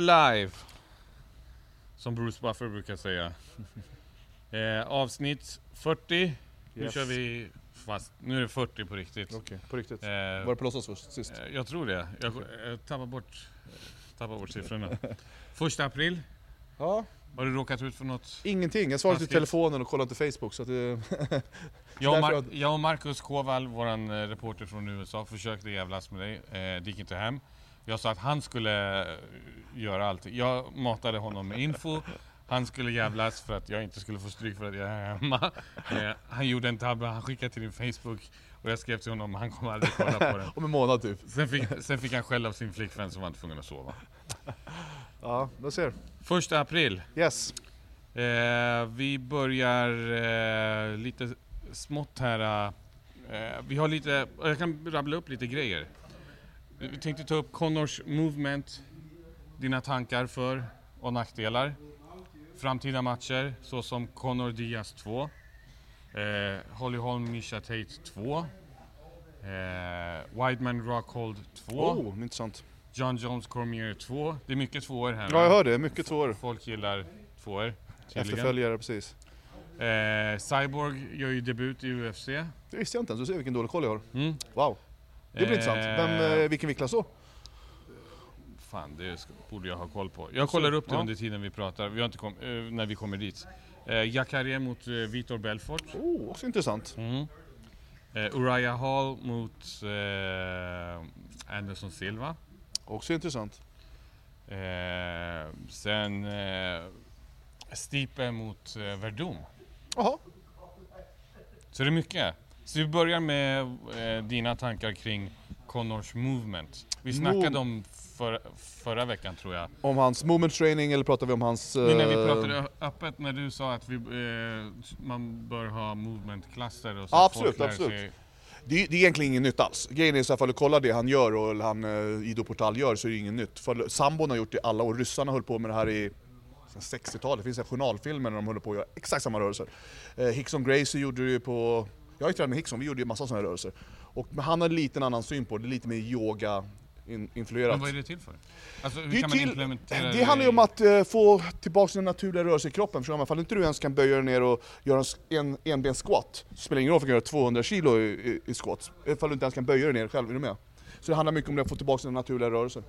live! Som Bruce Buffer brukar säga. Eh, avsnitt 40. Nu Yes. kör vi fast. Nu är det 40 på riktigt. Okej, på riktigt. Eh, Var det på låtsas först, sist? eh, jag tror det. Jag, jag tappar bort, tappar bort siffrorna. Första april. Ja, Har du råkat ut för något? ingenting. Jag svarade till Taskigt. telefonen och kollade inte Facebook så att det... Jag och, Mar- jag och Marcus Kowal, våran eh, reporter från USA, försökte jävlas med dig. Eh, det gick inte hem. Jag sa att han skulle eh, göra allt. Jag matade honom med info. Han skulle jävlas för att jag inte skulle få stryk för att jag är hemma. Eh, han gjorde en tabbe, han skickade till din Facebook och jag skrev till honom, han kommer aldrig kolla på den. Om en månad typ. Sen fick, sen fick han skäll av sin flickvän som var tvungen att sova. Ja, jag ser. Första april. Yes. Eh, vi börjar eh, lite smått här. Eh, vi har lite, jag kan rabbla upp lite grejer. Vi tänkte ta upp Connors movement, dina tankar för och nackdelar. Framtida matcher såsom Connor Diaz 2, eh, Holly Holm Misha Tate 2, eh, Wideman Rockhold 2, Oh, intressant. John Jones Cormier 2. Det är mycket tvåor här. Ja, jag hör det. Mycket tvåor. Folk gillar tvåor. tydligen. Efterföljare, precis. Eh, Cyborg gör ju debut i UFC. Det visste jag inte ens. Du ser vilken dålig koll jag har. Mm. Wow. Det blir intressant. Vem, eh, vilken viktklass då? Fan, det borde jag ha koll på. Jag kollar upp det ja. under tiden vi pratar, vi har inte kom, eh, när vi kommer dit. Eh, Jacare mot eh, Vitor Belfort. Oh, också intressant. Mm. Eh, Uriah Hall mot eh, Anderson Silva. Också intressant. Eh, sen eh, Stipe mot eh, Verdum. Jaha. Så det är mycket. Så vi börjar med eh, dina tankar kring Connors movement. Vi snackade om för, förra veckan tror jag. Om hans movement training eller pratar vi om hans... Nu när vi eh, pratade öppet när du sa att vi, eh, man bör ha movementklasser och så Ja, att absolut, absolut. sig- Det är, det är egentligen inget nytt alls. Grejen är så här, ifall du kollar det han gör och eller han eh, Ido Portal gör så är det inget nytt. För sambon har gjort det i alla år. Ryssarna höll på med det här i sen 60-talet. Det finns journalfilmer när de håller på att göra exakt samma rörelser. Eh, Hickson Gracie gjorde det ju på... Jag har ju tränat med Hickson, vi gjorde ju massa sådana här rörelser. Och, men han har lite en annan syn på det, det lite mer yoga in, influerat. Men vad är det till för? Alltså hur Det, kan man till, implementera det handlar ju om att eh, få tillbaka sina naturliga rörelser i kroppen. För ifall inte du ens kan böja dig ner och göra en, s- en spelar det ingen roll om du kan göra 200 kilo i, i, i squat. Ifall du inte ens kan böja dig ner själv, är du med? Så det handlar mycket om det, att få tillbaka sina naturliga rörelser.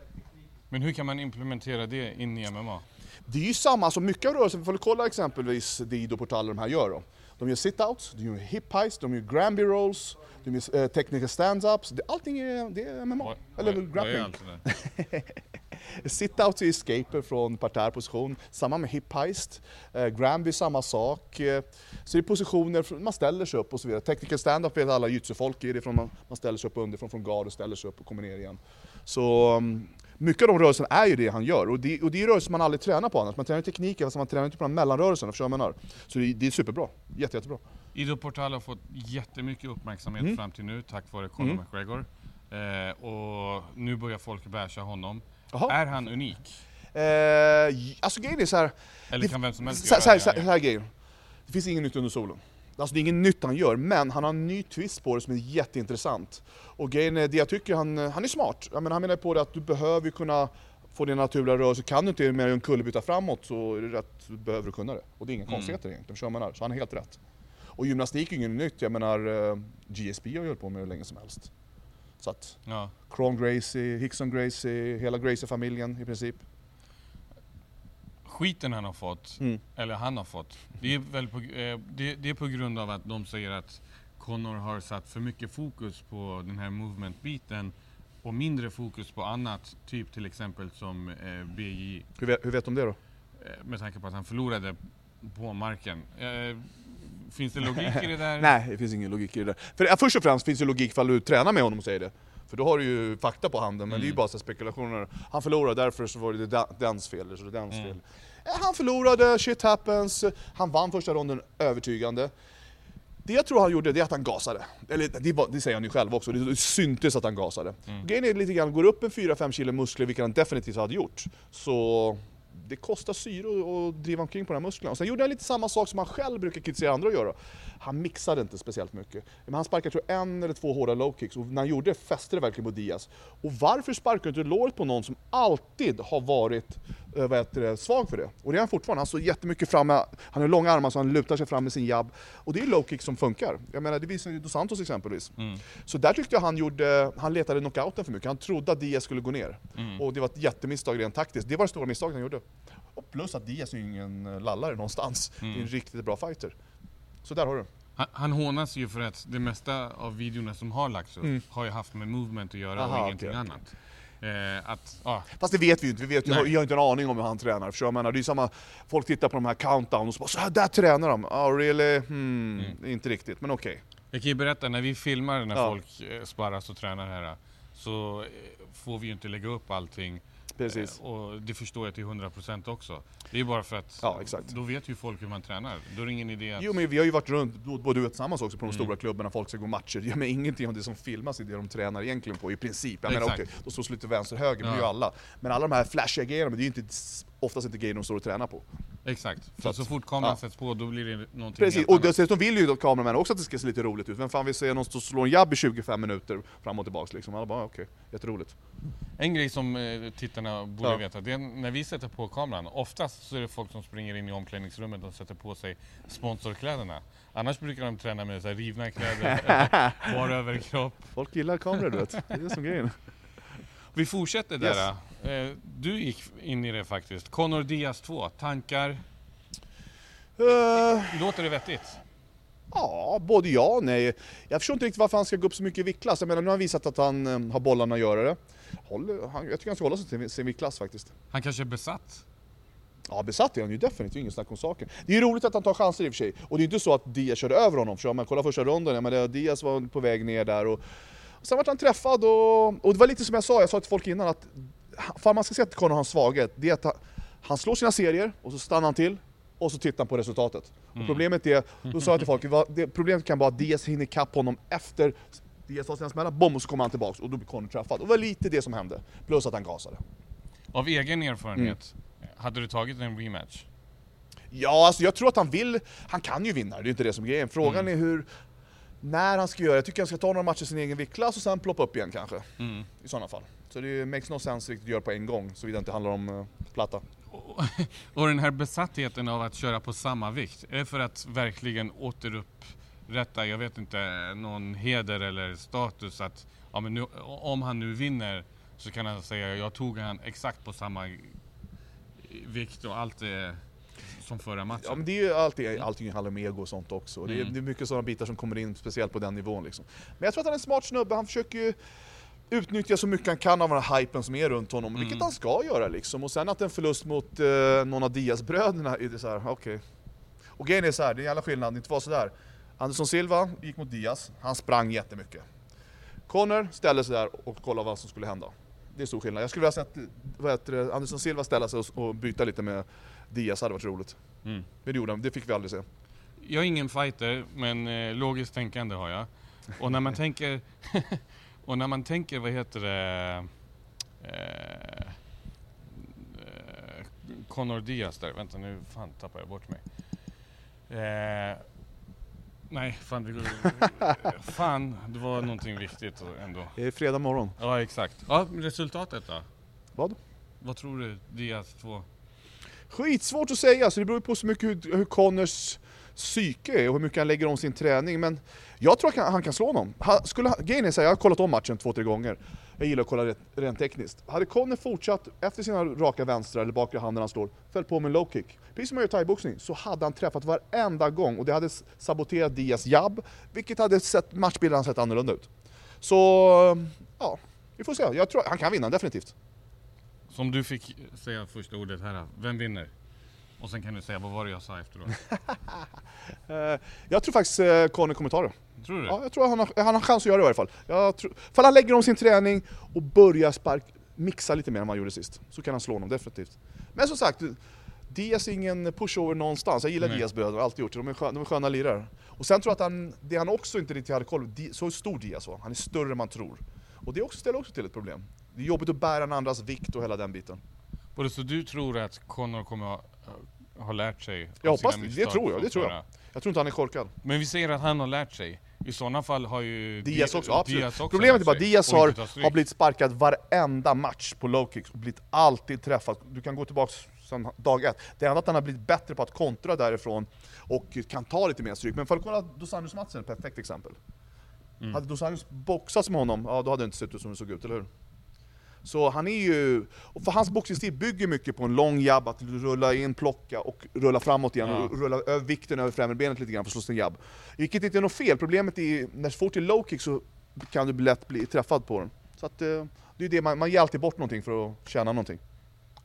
Men hur kan man implementera det in i MMA? Det är ju samma, alltså mycket av rörelsen, ifall du kollar exempelvis det Ido Portal och de här gör då. De gör sit-outs, de gör hip highs, de gör Granby rolls, de gör eh, technical stand-ups. Allting är, det är MMA. Vad- Eller vad- är grappling. Sit-outs är escaper från parterposition, samma med hip heist. Eh, Granby samma sak. Eh, så det är positioner, man ställer sig upp och så vidare. Technical stand-up vet alla jujutsu-folk är det från man, man ställer sig upp underifrån från guard och ställer sig upp och kommer ner igen. Så um, mycket av de rörelserna är ju det han gör och det, och det är rörelser man aldrig tränar på annars. Man tränar tekniken fast man tränar inte på de här mellanrörelserna, förstår du vad jag menar? Så det, det är superbra, Jätte, jättebra. Ido Portal har fått jättemycket uppmärksamhet Mm. fram till nu tack vare Conor Mm. McGregor. Eh, och nu börjar folk basha honom. Jaha. Är han unik? Eh, alltså grejen är så här. Eller kan vem som helst Så, göra så, här, det så, här, gör? så här grejer. Det finns inget nytt under solen. Alltså det är inget nytt han gör, men han har en ny twist på det som är jätteintressant. Och grejen är, det jag tycker, han, han är smart. Jag menar, han menar på det att du behöver ju kunna få din naturliga rörelse. Kan du inte med en kullerbytta framåt så är det rätt, du behöver du kunna det. Och det är inga Mm. konstigheter egentligen, vad jag menar? Så han är helt rätt. Och gymnastik är inget nytt, jag menar eh, GSP har ju hållit på med hur länge som helst. Så att, Ja. Cron Gracie, Hickson Gracie, hela Gracie-familjen i princip. Skiten han har fått, Mm. eller han har fått, det är, väl på, eh, det, det är på grund av att de säger att Conor har satt för mycket fokus på den här movement-biten och mindre fokus på annat, typ till exempel som eh, BJ, Hur vet, hur vet de det då? eh, med tanke på att han förlorade på marken. Eh, finns det logik i det där? Nej, det finns ingen logik i det där. För ja, först och främst finns det logik ifall du tränar med honom och säger det. För då har du ju fakta på handen, men det är ju Mm. bara så spekulationer. Han förlorade, därför så var det da- dens fel, eller så det är dens Mm. Han förlorade, shit happens, han vann första ronden övertygande. Det jag tror han gjorde, det är att han gasade. Eller det, var, det säger han ju själv också, det syntes att han gasade. Mm. Grejen är lite grann, går upp en 4-5 kilo muskler, vilket han definitivt hade gjort, så det kostar syre att driva omkring på de här musklerna. Och sen gjorde han lite samma sak som han själv brukar kritisera andra att göra. Han mixade inte speciellt mycket. Men han sparkade tror en eller två hårda low kicks och när han gjorde det fäste det verkligen på Diaz. Och varför sparkar du inte låret på någon som alltid har varit vad heter det, svag för det? Och det är han fortfarande. Han står jättemycket framme, han har långa armar så han lutar sig fram med sin jabb. Och det är low kick som funkar. Jag menar, det visar ju Dos Santos exempelvis. Mm. Så där tyckte jag han gjorde, han letade knockouten för mycket. Han trodde att Diaz skulle gå ner. Mm. Och det var ett jättemisstag rent taktiskt. Det var det stora misstaget han gjorde. Och plus att Diaz är ju ingen eh, lallare någonstans. Mm. Det är en riktigt bra fighter. Så där har du. Han, han hånas ju för att det mesta av videorna som har lagts upp Mm. har ju haft med movement att göra Aha, och ingenting okej. annat. Eh, att, ja, Fast det vet vi ju inte, vi vet ju, Nej. jag har inte en aning om hur han tränar. För jag menar, det är samma, folk tittar på de här countdown och så bara så här där tränar de. Oh really? Hmm, Mm. inte riktigt, men okej. Jag kan ju berätta, när vi filmar när Ja. folk eh, sparras och tränar här så eh, får vi ju inte lägga upp allting. Precis. Eh, Och det förstår jag till 100% också. Det är bara för att Ja, exakt. då vet ju folk hur man tränar. Då är det ingen idé att... Jo men vi har ju varit runt, både du och jag tillsammans också, på de Mm. stora klubbarna, folk ska gå matcher. Ja, men ingenting av det som filmas är det de tränar egentligen på i princip. Jag menar okej, då slås lite vänster höger, men Ja. ju alla. Men alla de här flashiga grejerna, men det är ju inte, oftast inte grejer de står och tränar på. Exakt. Så Så, så fort kameran ja. sätts på då blir det någonting Precis, och dessutom vill ju kameramän också att det ska se lite roligt ut. Vem fan vill se någon stå och slå en jabb i 25 minuter fram och tillbaks liksom? Alla bara okej, jätteroligt. En grej som eh, tittarna borde Ja. veta, det är när vi sätter på kameran, oftast så är det folk som springer in i omklädningsrummet och sätter på sig sponsorkläderna. Annars brukar de träna med så här rivna kläder, bara överkropp. Folk gillar kameror du vet, det är det som grejen. Vi fortsätter där. Eh, Du gick in i det faktiskt. Conor Diaz 2, tankar? Eh, Låter det vettigt? Ja, både ja och nej. Jag förstår inte riktigt varför han ska gå upp så mycket i viktklass. Jag menar, nu har han visat att han eh, har bollarna att göra det. Håller, han, jag tycker han ska hålla sig till sin viktklass faktiskt. Han kanske är besatt? Ja, besatt är han ju definitivt, ingen snack om saken. Det är ju roligt att han tar chanser i och för sig. Och det är inte så att Diaz körde över honom, för om man kollar första ronden, Diaz var på väg ner där och, och sen vart han träffad och, och det var lite som jag sa, jag sa till folk innan att fan man ska se att Conor har en svaghet, det är att han, han slår sina serier och så stannar han till och så tittar han på resultatet. Och problemet är, då sa jag till folk, det, problemet kan vara att Diaz hinner ikapp honom efter Diaz har sina smällar, bom, och så kommer han tillbaks och då blir Conor träffad. Och det var lite det som hände, plus att han gasade. Av egen erfarenhet, Mm. hade du tagit en rematch? Ja, alltså jag tror att han vill, han kan ju vinna, det är inte det som är grejen. Frågan Mm. är hur, när han ska göra Jag tycker han ska ta några matcher i sin egen viktklass och sen ploppa upp igen kanske. Mm. I sådana fall. Så det makes no sense riktigt att göra på en gång, såvida det inte handlar om uh, platta. Och, och den här besattheten av att köra på samma vikt, är det för att verkligen återupprätta, jag vet inte, någon heder eller status att ja, men nu, om han nu vinner så kan han säga jag tog han exakt på samma vikt och allt är som förra matchen. Ja men det är ju alltid, allting handlar om ego och sånt också. Det, är, Mm. det är mycket sådana bitar som kommer in, speciellt på den nivån liksom. Men jag tror att han är en smart snubbe, han försöker ju utnyttja så mycket han kan av den här hypen som är runt honom, vilket Mm. han ska göra liksom. Och sen att en förlust mot uh, någon av Diaz-bröderna, är det så här, okej. Och grejen är så här, det är en jävla skillnad, det inte var sådär. Anderson Silva gick mot Diaz, han sprang jättemycket. Conor ställde sig där och kollade vad som skulle hända. Det är stor skillnad. Jag skulle vilja sett vad heter det, Anderson Silva ställa sig och, och byta lite med Diaz, hade varit roligt. Mm. Men det gjorde han, det fick vi aldrig se. Jag är ingen fighter, men eh, logiskt tänkande har jag. Och när man tänker, och när man tänker, vad heter det, eh, eh, Conor Diaz där, vänta nu fan tappar jag bort mig. Eh, nej, fan det, går- fan det var någonting viktigt ändå. Det är fredag morgon. Ja exakt. Ja, resultatet då? Vad? Vad tror du? Diaz 2? Skitsvårt att säga, så det beror ju på så mycket hur, hur Connors psyke är och hur mycket han lägger om sin träning. Men jag tror att han, han kan slå honom. Han, skulle, grejen är så här, jag har kollat om matchen två, tre gånger. Jag gillar att kolla rent, rent tekniskt. Hade Connor fortsatt efter sina raka vänstra eller bakre handen han slår, föll på med en low kick, precis som man gör i thaiboxning, så hade han träffat varenda gång och det hade saboterat Diaz jabb, vilket hade sett matchbilden sett annorlunda ut. Så, ja, vi får se. Jag tror han kan vinna, definitivt. Som du fick säga första ordet här, vem vinner? Och sen kan du säga, vad var det jag sa efteråt? Eh, jag tror faktiskt eh, Connor kommer ta det. Tror du? Ja, jag tror han har, han har chans att göra det i alla fall. Jag tror, för han lägger om sin träning och börjar spark, mixa lite mer än man gjorde sist, så kan han slå honom definitivt. Men som sagt, Diaz är ingen pushover någonstans. Jag gillar Nej. Diaz bröder, har alltid gjort det. De är, skö, de är sköna lirare. Och sen tror jag att han, det han också inte riktigt hade koll på, så stor Diaz var, han är större än man tror. Och det också ställer också till ett problem. Det är jobbigt att bära en andras vikt och hela den biten. Både så du tror att Connor kommer ha, ha lärt sig Jag av sina hoppas det. Det tror jag, det tror jag. Jag tror inte han är korkad. Men vi säger att han har lärt sig. I sådana fall har ju Diaz Di- också, absolut. Diaz också Problemet är bara att Diaz har, har blivit sparkad varenda match på low kicks och blivit alltid träffad. Du kan gå tillbaka sedan dag ett. Det enda att han har blivit bättre på att kontra därifrån och kan ta lite mer stryk. Men för att kolla Dos matchen, ett perfekt exempel. Mm. Hade Dos Anjos boxats med honom, ja då hade det inte sett ut som det såg ut, eller hur? Så han är ju, för hans boxningsstil bygger mycket på en lång jabb, att rulla in, plocka och rulla framåt igen, Ja. och rulla över vikten över främre benet lite grann för att slå sin jabb. Vilket inte är något fel, problemet är när så fort det är low kick så kan du lätt bli träffad på den. Så att, eh, det är det, man, man ger alltid bort någonting för att tjäna någonting.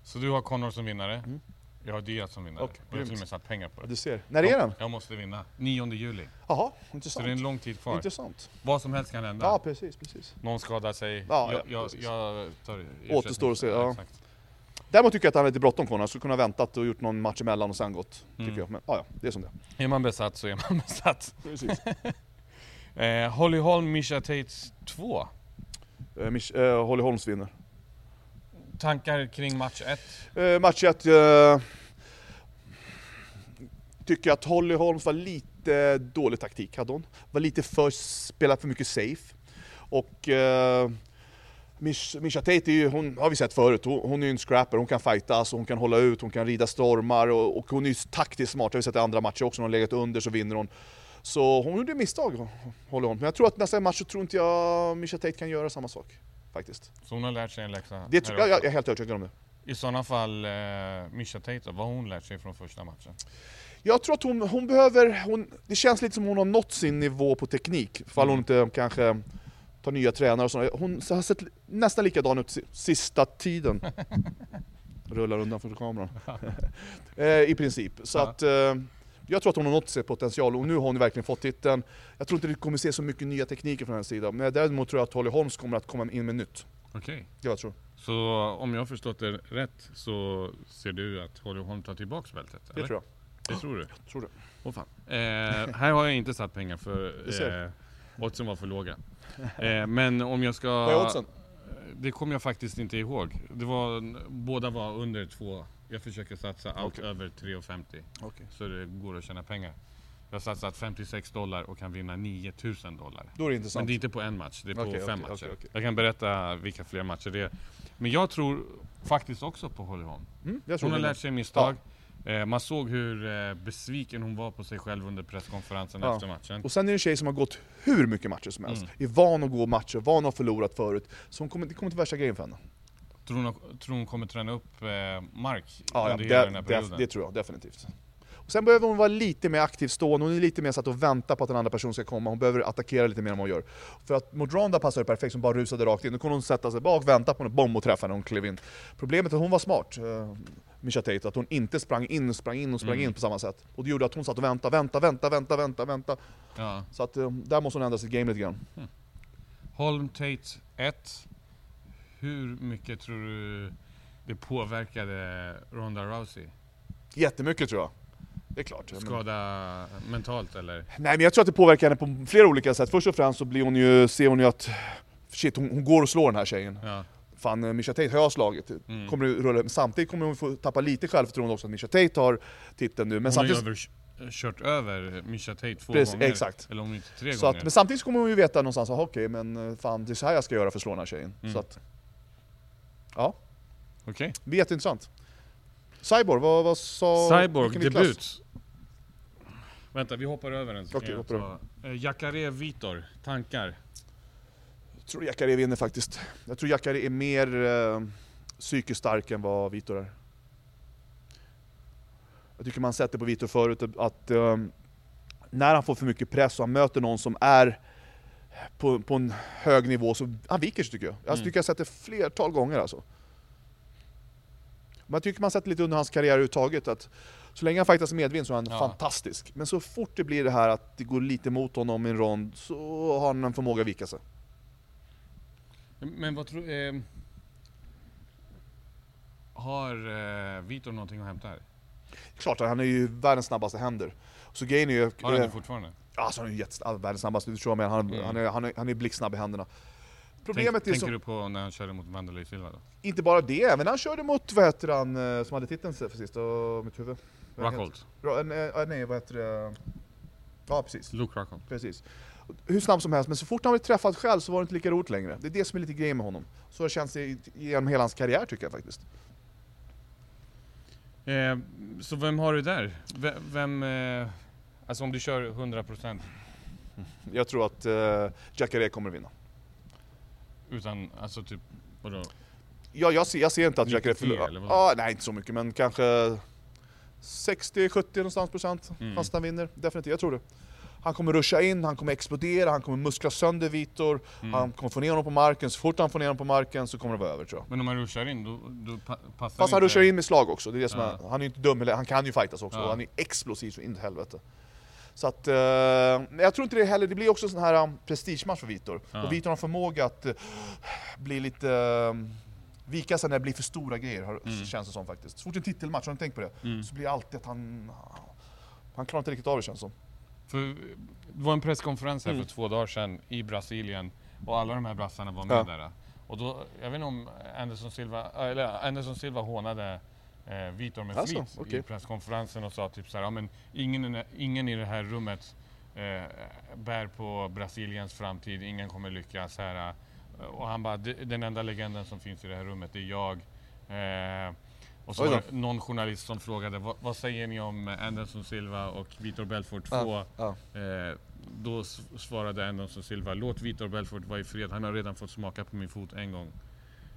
Så du har Connor som vinnare, Mm. Jag har Diaz som vinnare. Okej, och jag har till och med satt pengar på det. du ser. När är den? Jag måste vinna. 9 juli. Jaha, Så intressant. det är en lång tid kvar. Intressant. Vad som helst kan hända. Ja, precis, precis. Någon skadar sig. Ja, jag, ja, jag, precis. jag tar Återstår att se, ja. Exakt. Däremot tycker jag att han har lite bråttom Conor, han skulle kunna väntat och gjort någon match emellan och sen gått. Mm. Tycker jag. Men ja, ja, det är som det Är man besatt så är man besatt. Precis. Eh, Holly Holm, Misha Tates 2. eh, Mich- eh, Holly Holmes vinner. Tankar kring match 1? Eh, match 1, eh, tycker att Holly Holmes var lite dålig taktik, hade hon. Var lite för, spelat för mycket safe. Och eh, Mish, Misha Tate är ju, hon har vi sett förut, hon, hon är ju en scrapper, hon kan fightas, hon kan hålla ut, hon kan rida stormar och, och hon är ju taktiskt smart, det har vi sett i andra matcher också, när hon har legat under så vinner hon. Så hon gjorde misstag, håller hon. Men jag tror att nästa match så tror inte jag Misha Tate kan göra samma sak. Faktiskt. Så hon har lärt sig en läxa Det, tror- jag, jag också. är helt övertygad om det. I sådana fall, eh, Misha Tate vad har hon lärt sig från första matchen? Jag tror att hon, hon behöver, hon, det känns lite som hon har nått sin nivå på teknik, fall hon inte kanske tar nya tränare och sånt. Hon har sett nästan likadan ut si- sista tiden. Rullar undan från kameran. eh, I princip. Så Ja. att eh, jag tror att hon har nått sin potential och nu har hon verkligen fått titeln. Jag tror inte vi kommer se så mycket nya tekniker från hennes sida, men däremot tror jag att Holly Holmes kommer att komma in med nytt. Okej. Det jag tror. Så om jag har förstått det rätt så ser du att Holly Holm tar tillbaks bältet? Det eller? tror jag. Det tror du? Tror det. Åh fan. Eh, här har jag inte satt pengar för eh, oddsen var för låga. Eh, men om jag ska... Vad är oddsen? Det kommer jag faktiskt inte ihåg. Det var, båda var under två. Jag försöker satsa allt Okej. över 3,50 Okej. så det går att tjäna pengar. Jag har satsat 56 dollar och kan vinna 9000 dollar. Då är det intressant. Men det är inte på en match, det är på Okej, fem okej, matcher. okej. Jag kan berätta vilka fler matcher det är. Men jag tror faktiskt också på Holly Holm. Mm, Hon har lärt sig misstag. Eh, man såg hur eh, besviken hon var på sig själv under presskonferensen Ja. efter matchen. Och sen är det en tjej som har gått hur mycket matcher som helst. Mm. Är van att gå matcher, van att ha förlorat förut. Så hon kommer, det kommer inte värsta grejen för henne. Tror hon, tror hon kommer träna upp eh, Mark Ja, ja under hela det, den här det, perioden? det tror jag definitivt. Och sen behöver hon vara lite mer aktiv stående, hon är lite mer satt och väntar på att en annan person ska komma. Hon behöver attackera lite mer än vad hon gör. För att mot Ronda passade det perfekt, som bara rusade rakt in. Då kunde hon sätta sig bak, vänta på en bomb och träffa när hon klev in. Problemet är att hon var smart, uh, Misha Tate, att hon inte sprang in, sprang in och sprang Mm. in på samma sätt. Och det gjorde att hon satt och väntade, vänta, vänta, vänta, vänta, vänta. Ja. Så att eh, där måste hon ändra sitt game lite grann. Holm Tate 1. Hur mycket tror du det påverkade Ronda Rousey? Jättemycket tror jag. Det är klart. Men- Skada mentalt eller? Nej men jag tror att det påverkar henne på flera olika sätt. Först och främst så blir hon ju, ser hon ju att shit, hon, hon går och slår den här tjejen. Ja. Fan, eh, Misha Tate har jag slagit. Mm. Kommer rulla. Samtidigt kommer hon få tappa lite självförtroende också att Misha Tate har titeln nu. Men hon har ju samtidigt, kört över Misha Tate två Precis, gånger. exakt. Eller om inte tre så gånger. att, men samtidigt kommer hon ju veta någonstans att okej, men eh, fan det är så här jag ska göra för att slå den här tjejen. Mm. Så att, ja, Okej. det blir jätteintressant. Cyborg, vad, vad sa... Cyborg, debut. Vänta, vi hoppar över en. så Okej, jag hoppar ta- Eh, Jacare Vitor, tankar? Jag tror Jacare vinner faktiskt. Jag tror Jacare är mer eh, psykiskt stark än vad Vitor är. Jag tycker man sett det på Vitor förut, att eh, när han får för mycket press och han möter någon som är på, på en hög nivå så han viker sig tycker jag. Jag Mm. tycker jag har sett det flertal gånger alltså. Man tycker man sett lite under hans karriär överhuvudtaget att så länge han fightas medvind så är han Ja. fantastisk. Men så fort det blir det här att det går lite mot honom i en rond så har han en förmåga att vika sig. Men vad tror... Eh, har eh, Vitor någonting att hämta här? Klart, han är ju världens snabbaste händer. Så grejen är ju... Har han det fortfarande? Alltså han är ju jättesnabb, världens snabbaste, du tror jag med. Han, Mm. han, är, han, är, han är blixtsnabb i händerna. Problemet Tänk, är tänker som, du på när han körde mot Wanderlei Silva då? inte bara det, även när han körde mot, vad heter han, eh, som hade titeln för sist, och mitt huvud? Vad Rockhold? Ra- eh, nej, vad heter det? Ja, precis. Luke Rockhold? Precis. Hur snabb som helst, men så fort han blev träffad själv så var det inte lika roligt längre. Det är det som är lite grejen med honom. Så har det känts genom hela hans karriär tycker jag faktiskt. Eh, så vem har du där? V- Vem, eh, alltså om du kör 100% Jag tror att uh, Jacare kommer vinna. utan, alltså typ, vadå? Ja, jag, ser, jag ser inte att Jacare 93 eller förlorar. Ja, nej, inte så mycket, men kanske 60-70 någonstans procent. Mm. Fast han vinner, definitivt. Jag tror det. Han kommer ruscha in, han kommer explodera, han kommer muskla sönder Vitor, Mm. han kommer få ner honom på marken. Så fort han får ner honom på marken så kommer det vara över tror jag. Men om man ruschar in, då, då pa- passar Fast han ruschar in med slag också, det är det som Ja. är, han är ju inte dum, han kan ju fightas också, Ja. han är explosiv så in i helvete. Så att, eh, jag tror inte det heller, det blir också en sån här um, prestigematch för Vitor. Ja. Och Vitor har förmåga att eh, bli lite, um, vika sig när det blir för stora grejer, Mm. känns det som faktiskt. Så fort en titelmatch, har ni tänkt på det? Mm. Så blir det alltid att han, han klarar inte riktigt av det känns som. För det var en presskonferens här Mm. för två dagar sedan i Brasilien och alla de här brassarna var med Ja. där. Och då, jag vet inte om Anderson Silva, eller Anderson Silva hånade eh, Vitor med Alltså, flit okej. i presskonferensen och sa typ så här, ja, men ingen, ingen i det här rummet eh, bär på Brasiliens framtid, ingen kommer lyckas här. eh, Och han bara, "Det- den enda legenden som finns i det här rummet är jag. Eh, och så var det någon journalist som frågade, vad, vad säger ni om Anderson Silva och Vitor Belfort 2? Ja, ja. Eh, då svarade Anderson Silva, låt Vitor Belfort vara i fred, han har redan fått smaka på min fot en gång.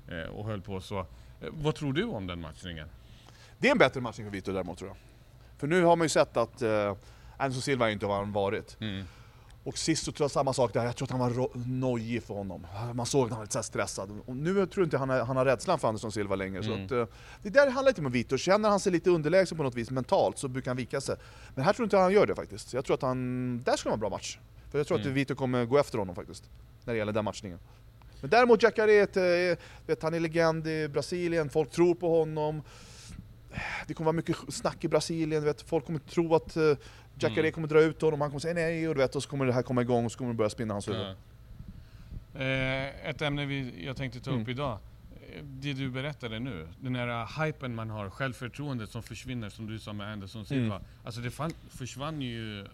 Eh, och höll på så. Eh, vad tror du om den matchningen? Det är en bättre matchning för Vitor däremot tror jag. För nu har man ju sett att uh, Anderson Silva är inte vad han varit. Och sist så tror jag samma sak där, jag tror att han var nojig för honom. Man såg att han var lite så stressad. Och nu tror jag inte han har, han har rädslan för Anderson Silva längre. Så Mm. att, eh, det där handlar lite om Vitor, känner han sig lite underlägsen på något vis mentalt så brukar han vika sig. Men här tror inte jag han gör det faktiskt. Så Jag tror att han, där skulle vara en bra match. För jag tror Mm. att Vitor kommer gå efter honom faktiskt. När det gäller den matchningen. Men däremot Jacare, är eh, han är legend i Brasilien, folk tror på honom. Det kommer vara mycket snack i Brasilien, vet, folk kommer tro att uh, Jacare Mm. kommer dra ut honom, han kommer säga nej och, du vet, och så kommer det här komma igång och så kommer det börja spinna hans huvud. Ja. Eh, ett ämne vi, jag tänkte ta upp Mm. idag. Eh, Det du berättade nu, den här hypen man har, självförtroendet som försvinner som du sa med Anderson Silva. Mm. Alltså det fan, försvann ju eh,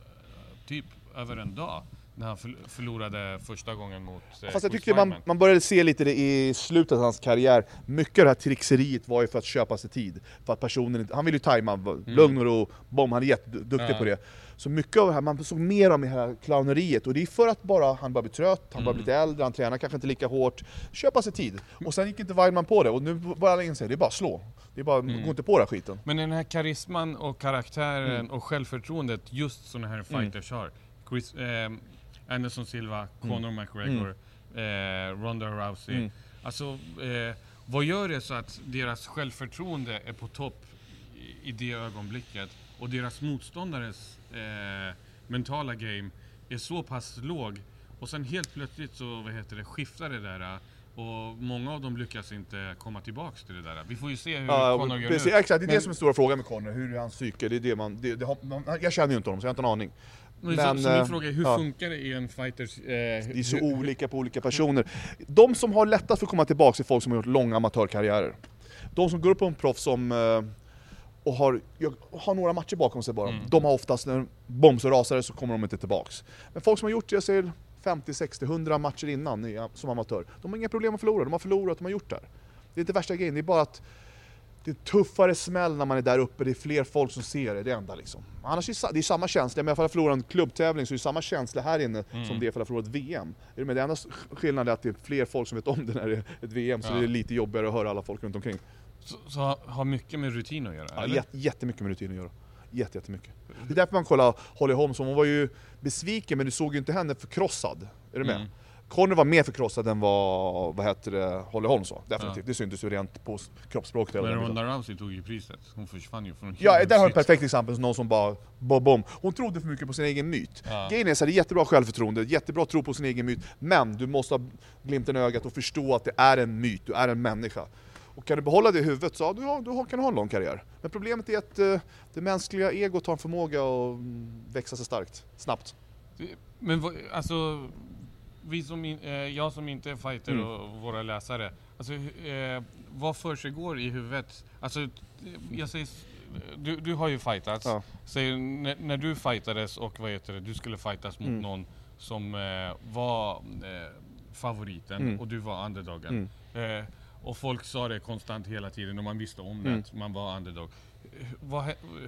typ över en dag när han förl- förlorade första gången mot eh, Fast jag tyckte man, man började se lite det i slutet av hans karriär. Mycket av det här trixeriet var ju för att köpa sig tid. För att personen han ville ju tajma, lugn och ro, bom, han är jätteduktig Mm. Ja. på det. Så mycket av det här, man såg mer av det här clowneriet, och det är för att bara han bara blir trött, han bara Mm. blir lite äldre, han tränar kanske inte lika hårt. Köpa sig tid. Och sen gick inte Weidman på det, och nu börjar alla inse det är bara slå. Det är bara, Mm. gå inte på den här skiten. Men den här karisman och karaktären Mm. och självförtroendet just sådana här fighters har. Chris, eh, Anderson Silva, Conor McGregor, eh, Ronda Rousey. Mm. Alltså, eh, vad gör det så att deras självförtroende är på topp i, i det ögonblicket och deras motståndares eh, mentala game är så pass låg och sen helt plötsligt så vad heter det, skiftar det där eh, och många av dem lyckas inte komma tillbaks till det där. Vi får ju se hur Ja, Conor gör precis, nu. exakt, det är Men- det som är stora frågan med Conor, hur är hans psyke? Det är det man, det, det man, jag känner ju inte honom så jag har inte en aning. Men, så, min eh, fråga är, hur ja. funkar det i en fighters... Eh, Det är så hur- olika på olika personer. De som har lättast för att komma tillbaka är folk som har gjort långa amatörkarriärer. De som går upp på en proffs som eh, och har, har några matcher bakom sig bara, Mm. de har oftast, när bom så rasar så kommer de inte tillbaks. Men folk som har gjort, jag säger 50, 60, 100 matcher innan som amatör, de har inga problem att förlora, de har förlorat, de har gjort det här. Det är inte värsta grejen, det är bara att det är tuffare smäll när man är där uppe, det är fler folk som ser det, det enda liksom. Annars är det, är samma känsla, men ifall jag förlorar en klubbtävling så är det samma känsla här inne Mm. som det är ifall jag förlorar ett VM. Med? Det enda skillnaden är att det är fler folk som vet om det när det är ett VM, så Ja. det är lite jobbigare att höra alla folk runt omkring. Så, så har- mycket med rutin att göra? Ja, eller? jät- jättemycket med rutin att göra. Jätte, jättemycket. Det är därför man kollar Holly Holmes, hon var ju besviken men du såg ju inte henne förkrossad. Är du med? Mm. Conor var mer förkrossad än vad, vad heter det, Holly Holmes var. Definitivt. Ja. Det syntes ju rent på kroppsspråket. Men. Ronda Rousey tog ju priset. Hon försvann ju från Ja, där har du ett perfekt exempel, någon som bara bom, bom. Hon trodde för mycket på sin egen myt. Ja. Grejen är så här, det är jättebra självförtroende, jättebra tro på sin egen myt, men du måste ha glimten i ögat och förstå att det är en myt, du är en människa. Och kan du behålla det i huvudet så ja, du, har, du har- kan du ha en lång karriär. Men problemet är att eh, det mänskliga egot har en förmåga att mm, växa sig starkt, snabbt. Men alltså, vi som in, eh, jag som inte är fighter Mm. och våra läsare, alltså, eh, vad för sig går i huvudet? Alltså, jag säger, du, du har ju fightats. Ja. Säg, när, när du fightades och vad heter det, du skulle fightas mot Mm. någon som eh, var eh, favoriten Mm. och du var underdogen. Eh, och folk sa det konstant hela tiden och man visste om det, Mm. att man var underdog. Vad,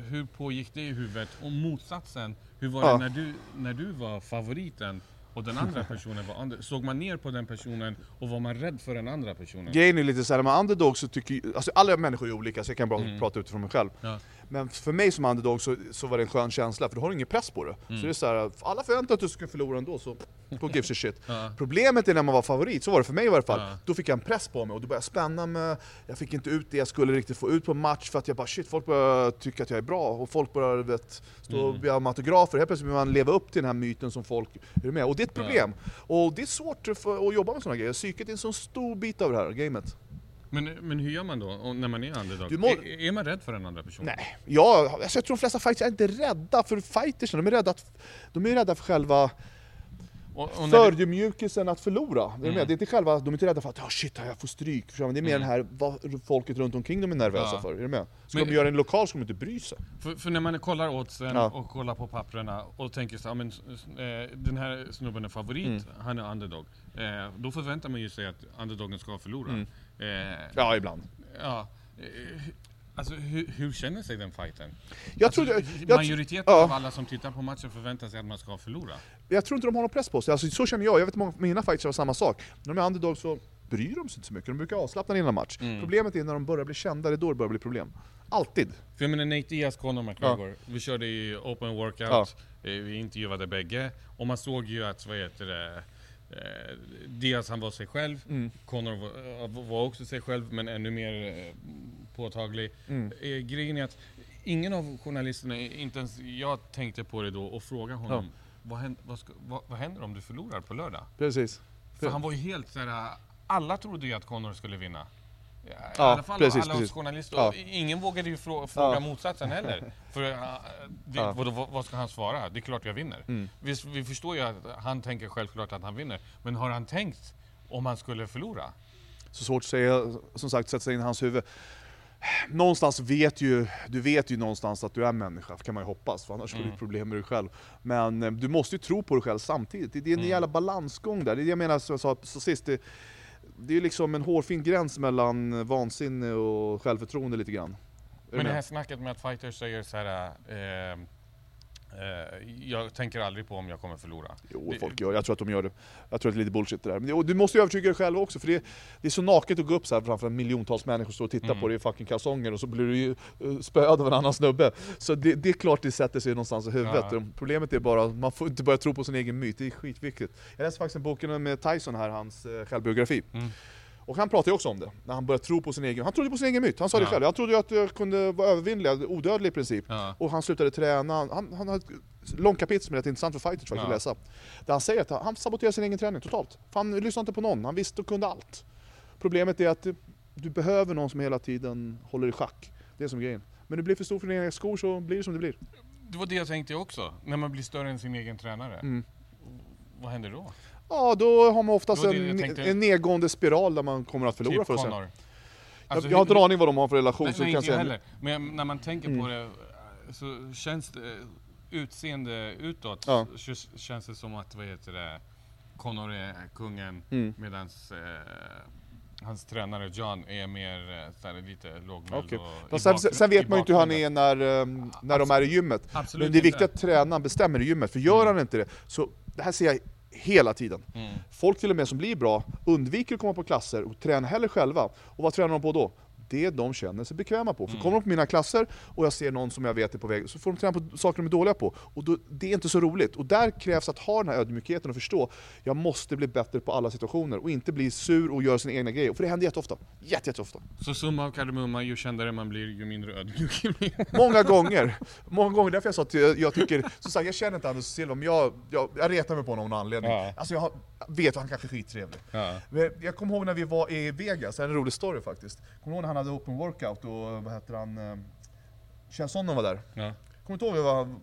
hur pågick det i huvudet? Och motsatsen, hur var Ja. det när du, när du var favoriten och den andra personen var under, Såg man ner på den personen och var man rädd för den andra personen? Grejen är lite såhär, med underdog så tycker alltså alla människor är olika så jag kan bara Mm. prata utifrån mig själv. Ja. Men för mig som underdog så, så var det en skön känsla, för du har ingen press på det. Mm. Så det är så här, alla förväntar att du ska förlora ändå, så who gives a shit. Ja. Problemet är när man var favorit, så var det för mig i varje fall. Ja. Då fick jag en press på mig och det började spänna mig, jag fick inte ut det jag skulle riktigt få ut på match för att jag bara shit, folk börjar tycka att jag är bra och folk börjar vet, stå och Mm. be om autografer, helt plötsligt vill man leva upp till den här myten som folk är med Och det är ett Ja. problem. Och det är svårt för, att jobba med sådana grejer, psyket är en så stor bit av det här gamet. Men, men hur gör man då när man är underdog? Må- är, är man rädd för den andra personen? Nej, ja, alltså jag tror de flesta fighters är inte rädda för fightersen, de är rädda, att, de är rädda för själva när det, förödmjukelsen att förlora. Mm. Det är inte själva, de är inte rädda för att oh, shit, jag får stryk. Det är mer Mm. den här vad folket runt omkring dem är nervösa Ja. för. Är du med? Ska Men- de göra en lokal så ska de inte bry sig. för, för när man kollar oddsen Ja. och kollar på papperna och tänker så, ja, men, eh, den här snubben är favorit, Mm. han är underdog. Eh, då förväntar man ju sig att underdogen ska förlora. Mm. Eh, Ja, ibland. ja. Eh, Alltså hur, hur känner sig den fighten? Jag, alltså, tror, jag, majoriteten ja. av alla som tittar på matchen förväntar sig att man ska förlora. jag tror inte de har någon press på sig. Alltså, så känner jag. Jag vet många mina fighters har samma sak. När de är underdog så bryr de sig inte så mycket. De brukar avslappna innan match. Mm. Problemet är när de börjar bli kända, det är då det börjar bli problem. Alltid. För jag menar Nate Diaz, Conor McGregor, vi körde i open workout, eh, vi intervjuade bägge, och man såg ju att, vad heter det, eh, Diaz han var sig själv, Mm. Conor var, eh, var också sig själv, men ännu mer eh, påtaglig. Mm. Eh, grejen är att ingen av journalisterna, inte ens jag tänkte på det då, och frågade honom, vad, händer, vad, ska, vad, vad händer om du förlorar på lördag? Precis. För Ja. han var ju helt såhär, alla trodde ju att Conor skulle vinna. I Ja, alla fall precis, alla precis. journalister. Ja. Ingen vågade ju frå fråga Ja. motsatsen heller. För uh, det, Ja. vad, vad ska han svara? Det är klart jag vinner. Mm. Vi, vi förstår ju att han tänker självklart att han vinner. Men har han tänkt om han skulle förlora? Så svårt att säga, som sagt, sätta sig in i hans huvud. Någonstans vet ju, du vet ju någonstans att du är människa, kan man ju hoppas, för annars får Mm. du problem med dig själv. Men eh, du måste ju tro på dig själv samtidigt, det det är en Mm. jävla balansgång där. Det är det jag menar, som jag sa så sist, det, det är liksom en hårfin gräns mellan vansinne och självförtroende lite grann. Men det här snacket med att fighters säger så här. Eh, jag tänker aldrig på om jag kommer förlora. Jo, folk gör jag tror att de gör det. Jag tror att det är lite bullshit det där. Men du måste ju övertyga dig själv också, för det, det är så naket att gå upp så här framför en miljontals människor och stå och titta Mm. på dig i fucking kalsonger och så blir du ju eh, spöad av en annan snubbe. Så det, det är klart det sätter sig någonstans i huvudet. Ja. Problemet är bara att man får inte börja tro på sin egen myt, det är skitviktigt. Jag läste faktiskt en boken med Tyson här, hans eh, självbiografi. Mm. Och han pratar ju också om det, när han började tro på sin egen, han trodde på sin egen myt, han sa det Ja. själv. Han trodde ju att jag kunde vara övervinnlig, odödlig i princip. Ja. Och han slutade träna, han, han har ett långt kapitel som är rätt intressant för fighters faktiskt Ja. att läsa. Där han säger att han saboterar sin egen träning totalt. För han lyssnar inte på någon, han visste och kunde allt. Problemet är att du, du behöver någon som hela tiden håller i schack. Det är som grejen. Men du blir för stor för dina egna skor så blir det som det blir. Det var det jag tänkte också. När man blir större än sin egen tränare. Mm. Vad händer då? Ja, då har man oftast Det en, tänkte. en nedgående spiral där man kommer att förlora typ för sig. Conor. jag, jag har inte en aning vad de har för relation. Nej, så nej kan inte säga. heller. Men när man tänker Mm. på det eh, så känns det, eh, utseende utåt, Ja. så känns det som att, vad heter det, Conor är kungen Mm. medan eh, hans tränare John är mer eh, så här, lite lågmäld Okej. och sen, sen vet man ju inte hur han är när, um, när de är i gymmet. Absolut Men det är viktigt inte. att tränaren bestämmer i gymmet, för gör Mm. han inte det, så det här ser jag hela tiden. Mm. Folk till och med som blir bra undviker att komma på klasser och tränar hellre själva. Och vad tränar de på då? Det de känner sig bekväma på. För Mm. kommer de på mina klasser och jag ser någon som jag vet är på väg, så får de träna på saker de är dåliga på. Och då, det är inte så roligt. Och där krävs att ha den här ödmjukheten och förstå, jag måste bli bättre på alla situationer och inte bli sur och göra sina egna grejer. För det händer jätteofta. Jätte, jätteofta. Så summa av kardemumma, ju kändare man blir, ju mindre ödmjuk blir. Många gånger. Många gånger, därför jag sa att jag, jag tycker, som sagt jag känner inte Anders Silva, men jag, jag, jag retar mig på honom av någon anledning. Ja. Alltså jag har, vet att han kanske är skittrevlig. Ja. Men Jag kommer ihåg när vi var i Vegas, det är en rolig story faktiskt. Kommer ihåg när han hade open workout och vad heter han, eh, Kjell Sonner var där. Ja. Kommer du inte ihåg? Var,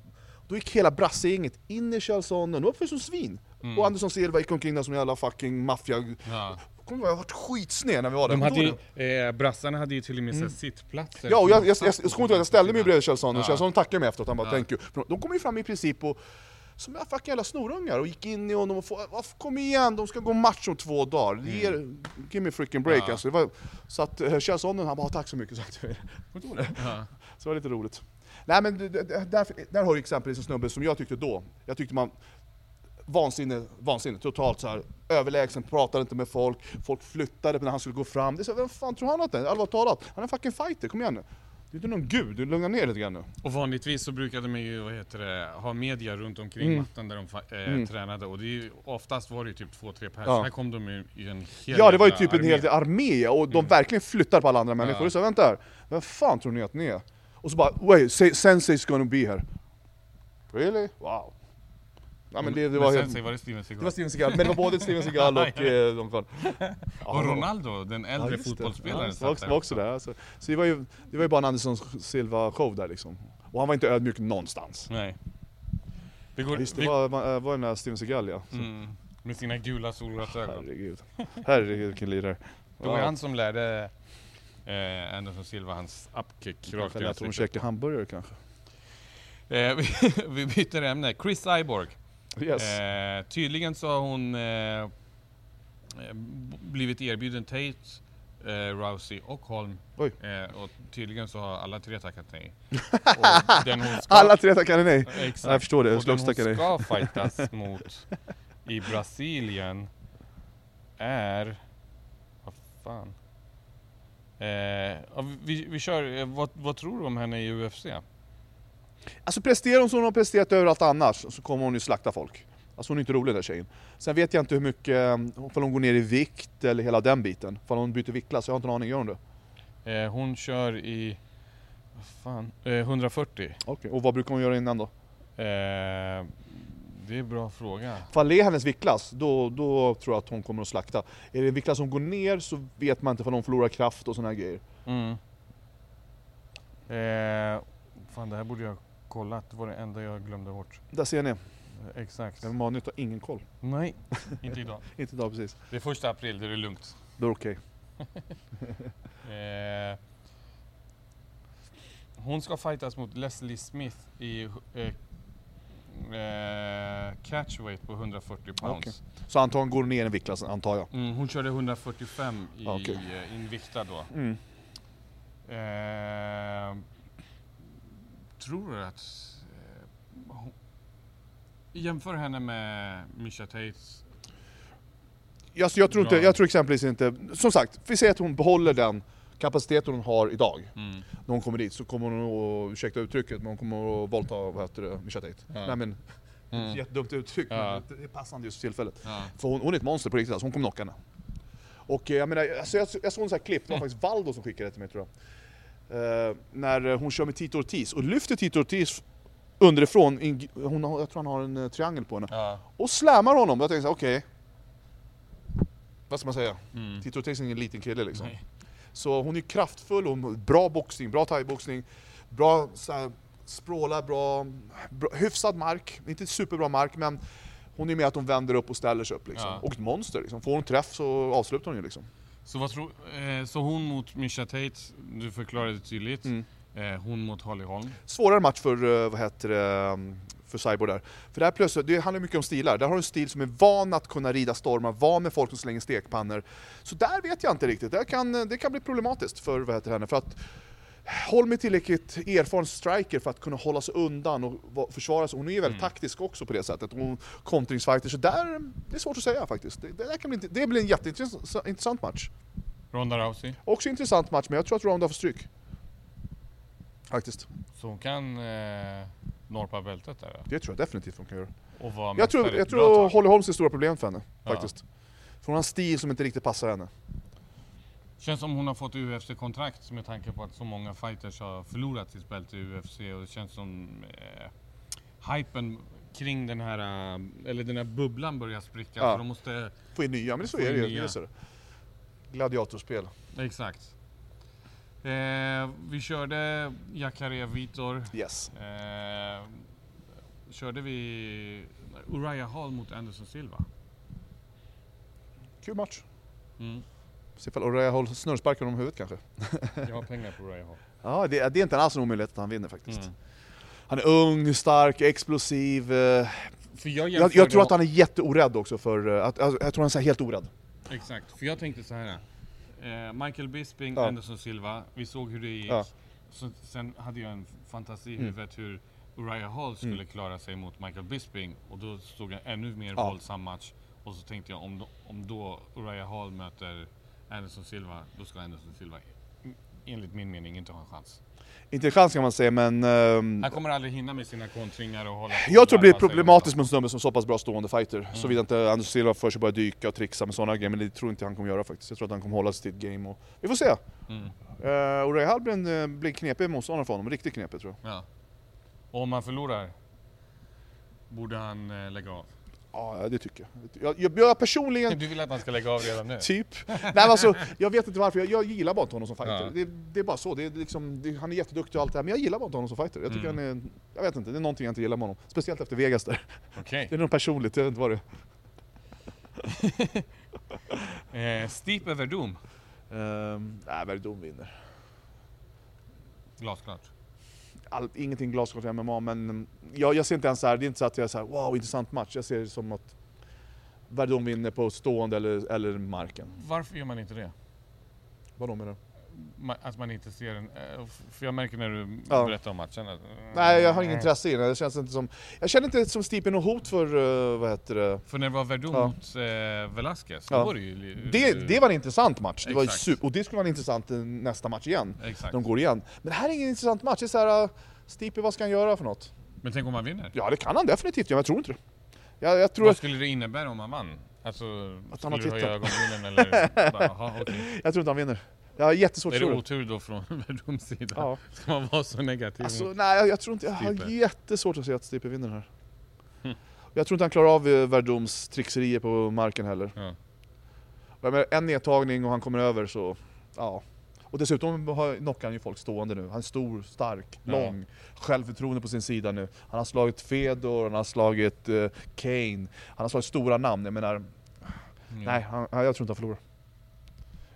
då gick hela brassegänget in i Kjell Sonner, de uppförde sig som svin. Mm. Och Anderson Silva gick omkring där som en jävla fucking maffia... Ja. Kommer du ihåg, jag varit skitsned när vi var där. De hade ju, eh, brassarna hade ju till och med mm. sittplatser. Ja, och jag, jag, jag, jag, jag jag ställde mig bredvid Kjell Sonne, Ja. och Kjell Sonne tackade mig efteråt, han bara Ja. thank you. För De kom ju fram i princip och som jag fucking jävla snorungar och gick in i honom och få, "Vad- kom igen, de ska gå match om två dagar. Ge, give me a freaking break Mm. Ja. alltså. Var, så att eh, Kjell Sonne, han bara tack så mycket. Så, att, Ja. så det var lite roligt. Nej men där, där har du exempelvis en snubbe som jag tyckte då, jag tyckte man vansinne, vansinne, totalt så här överlägsen, pratade inte med folk, folk flyttade när han skulle gå fram. Det är så, vem fan tror han att det är? Allvarligt talat, han är en fucking fighter, kom igen nu. Du är inte någon gud, du lugnar ner lite grann nu. Och vanligtvis så brukade man ju, vad heter det, ha media runt omkring Mm. mattan där de eh, Mm. tränade och det är ju, oftast var det ju typ två, tre pers. Ja. Här kom de ju i en hel Ja det var ju typ en armé. hel armé och de Mm. verkligen flyttar på alla andra människor. Ja. Och så vänta här, vem fan tror ni att ni är? Och så bara, wait, Sensei's gonna be here. Really? Wow. Ja, men det, det var men helt... sen var det Steven Seagal. Det var Steven Seagal, men det var både Steven Seagal och eh, de kvar. och Ronaldo, den äldre det. fotbollsspelaren, Ja, satt där var också där. Alltså. Så det var, ju, det var ju bara en Anderson Silva show där liksom. Och han var inte ödmjuk någonstans. Nej. Vi går, Ja, just det, vi, var, var, var den där Steven Seagal ja. Mm, med sina gula solglasögon. Herregud. Herregud vilken lirare. Det var ju han som lärde eh, Anderson Silva hans upkick rakt i Kanske lät honom ansiktet. käka hamburgare kanske. Eh, vi, vi byter ämne. Chris Cyborg. Yes. Eh, tydligen så har hon eh, blivit erbjuden Tate, eh, Rousey och Holm. Oj. Eh, och tydligen så har alla tre tackat nej. Och den hon ska, Alla tre tackade nej. Exakt. Jag förstår det, Och den hon nej. ska fightas mot i Brasilien är... Vad fan? Eh, ja, vi, vi kör, eh, vad, vad tror du om henne i UFC? Alltså presterar hon som hon har presterat överallt annars så kommer hon ju slakta folk. Alltså hon är inte rolig den tjejen. Sen vet jag inte hur mycket, eh, ifall hon går ner i vikt eller hela den biten. Ifall hon byter viktklass, jag har inte en aning, gör hon det? Eh, hon kör i... Vad fan? Eh, 140. Okej, och vad brukar hon göra innan då? Eh, det är en bra fråga. Ifall det är hennes viktklass, då, då tror jag att hon kommer att slakta. Är det en viktklass som går ner så vet man inte ifall hon förlorar kraft och här grejer. Mm. Eh, fan, det här borde jag kollat. Det var det enda jag glömde bort. Där ser ni. Eh, exakt. Men Manuet har ingen koll. Nej, inte idag. Inte idag precis. Det är första april, det är lugnt. Då är det okej. Eh, hon ska fightas mot Leslie Smith i eh, eh, catchweight på 140 pounds. Okej. Så antagligen går hon ner en viktklass, antar jag. Mm, hon körde 145 i okej. eh, inviktad då. Mm. Eh, tror att... Eh, hon, jämför henne med Misha Tates. Alltså jag, tror inte, jag tror exempelvis inte, som sagt, vi säger att hon behåller den kapaciteten hon har idag. Mm. När hon kommer dit så kommer hon att, ursäkta uttrycket, men hon kommer att våldta, vad heter det, Mischa Tate. Ja. Nej men, Mm. jättedumt uttryck, Ja. men det är passande just för tillfället. Ja. För hon, hon är ett monster på riktigt alltså, hon kommer knocka henne. Och eh, jag menar, alltså jag, jag såg en sån här klipp, det var faktiskt Valdo som skickade det till mig tror jag. Eh, när hon kör med Tito Ortiz, och lyfter Tito Ortiz underifrån, in, hon, jag tror han har en eh, triangel på henne, Ja. och slammar honom. Jag tänkte okej. Vad ska man säga? Mm. Tito Ortiz är ingen liten kille liksom. Nej. Så hon är kraftfull, hon bra boxning, bra thaiboxning, bra så språlar, bra, bra, hyfsad mark, inte superbra mark men hon är med att hon vänder upp och ställer sig upp liksom. Ja. Och ett monster liksom. Får hon träff så avslutar hon ju liksom. Så, vad tror, eh, så hon mot Misha Tate, du förklarade tydligt. Mm. Eh, hon mot Holly Holm. Svårare match för, eh, vad heter det, um, för Cyborg där. För där plötsligt, det handlar mycket om stilar. Där har du en stil som är van att kunna rida stormar, van med folk som slänger stekpannor. Så där vet jag inte riktigt, där kan, det kan bli problematiskt för vad heter henne. För att Holm är tillräckligt erfaren striker för att kunna hålla sig undan och va- försvara sig. Hon är ju väldigt Mm. taktisk också på det sättet. Hon kontringsfighter, så där, det är svårt att säga faktiskt. Det, det, kan bli, det blir en jätteintressant intressant match. Ronda Rousey. Också intressant match, men jag tror att Ronda får stryk. Faktiskt. Så hon kan eh, norpa bältet där. Det tror jag definitivt hon kan göra. Och vara Jag tror, jag tror. Holly Holmes är stora problem för henne, Ja. faktiskt. För hon har en stil som inte riktigt passar henne. Känns som hon har fått UFC-kontrakt med tanke på att så många fighters har förlorat sitt bälte i UFC och det känns som eh, hypen kring den här, eh, eller den här bubblan börjar spricka. Ja. Så de måste, Få in nya, men så är det ju. Gladiatorspel. exakt. Eh, vi körde Jacare Vitor. Yes. Eh, körde vi Uriah Hall mot Anderson Silva. Kul match. Mm. Se ifall Uriah Hall snurrsparkar honom i huvudet kanske. Jag har pengar på Uriah Hall. Ja, det, det är inte alls en omöjlighet att han vinner faktiskt. Mm. Han är ung, stark, explosiv. eh, För jag, Jag, jag tror att han är jätteorädd också för... eh, Att, jag, jag tror han är helt orädd. Exakt, för jag tänkte så här. Eh, Michael Bisping, Ja. Anderson Silva, vi såg hur det gick. Ja. Så, sen hade jag en fantasi i Mm. huvudet hur Uriah Hall skulle Mm. klara sig mot Michael Bisping och då stod en ännu mer Ja. våldsam match. Och så tänkte jag om om då Uriah Hall möter Anderson Silva, då ska Anderson Silva mm, enligt min mening inte ha en chans. Inte en chans kan man säga, men... ehm, Han kommer aldrig hinna med sina kontringar och hålla jag tror det blir problematiskt och- med en snubbe som så pass bra stående fighter. Mm. Såvida inte Anders Silva för sig börja dyka och trixa med sådana grejer, men det tror inte han kommer göra faktiskt. Jag tror att han kommer hålla sig till ett game och... Vi får se! Mm. Uh, Uriah Hall blir en, eh, blir knepig motståndare för honom, riktigt knepig tror jag. Ja. Och om han förlorar, borde han eh, lägga av? Ja, det tycker jag. Jag, jag, jag personligen... Du vill att han ska lägga av redan nu? Typ. Nej men alltså, jag vet inte varför, jag, jag gillar bara inte honom som fighter. Ja. Det, det är bara så, det är liksom, det, han är jätteduktig och allt det här, men jag gillar bara inte honom som fighter. Jag tycker Mm. han är, jag vet inte, det är någonting jag inte gillar med honom. Speciellt efter Vegas där. Okej. Det är nog personligt, jag vet inte vad det Eh, Stipe Verdum, är. Um, nej, Verdun vinner. glasklart. All, ingenting glasklart i MMA, men mm, jag, jag ser inte ens så här, det är inte så att jag är så här, wow intressant match. Jag ser det som att Verdun vinner på stående eller, eller marken. Varför gör man inte det? Vad menar du? Att man inte ser en... eh, För jag märker när du Ja. berättar om matchen att... Nej, jag har ingen intresse i det. det känns inte som, jag känner inte som Stipe något hot för, eh, vad heter det? För när det var Verdum Ja. mot eh, Velasquez, Ja. då var det ju... Det, det var en intressant match, det var super, och det skulle vara en intressant eh, nästa match igen. Exakt. De går igen. Men det här är ingen intressant match, det är såhär, uh, Stipe vad ska han göra för något? Men tänk om han vinner? Ja det kan han definitivt men jag tror inte det. Jag, jag tror, Vad skulle det innebära om han vann? Alltså, Att han har skulle du höja ögonbrynen eller... bara, Jaha, okej. jag tror inte han vinner. Jag har jättesvårt Är att det tro det. otur då från Verdums sida? Ja. Ska man vara så negativ? Alltså, nej jag, jag tror inte, jag har jättesvårt att se att Stipe vinner här. Hm. Jag tror inte han klarar av eh, Verdums trixerier på marken heller. Ja. Menar, en nedtagning och han kommer över så, ja. Och dessutom knockar han ju folk stående nu. Han är stor, stark, Ja. lång, självförtroende på sin sida nu. Han har slagit Fedor, han har slagit eh, Kane, han har slagit stora namn. Jag menar, Mm. nej, han- jag tror inte han förlorar.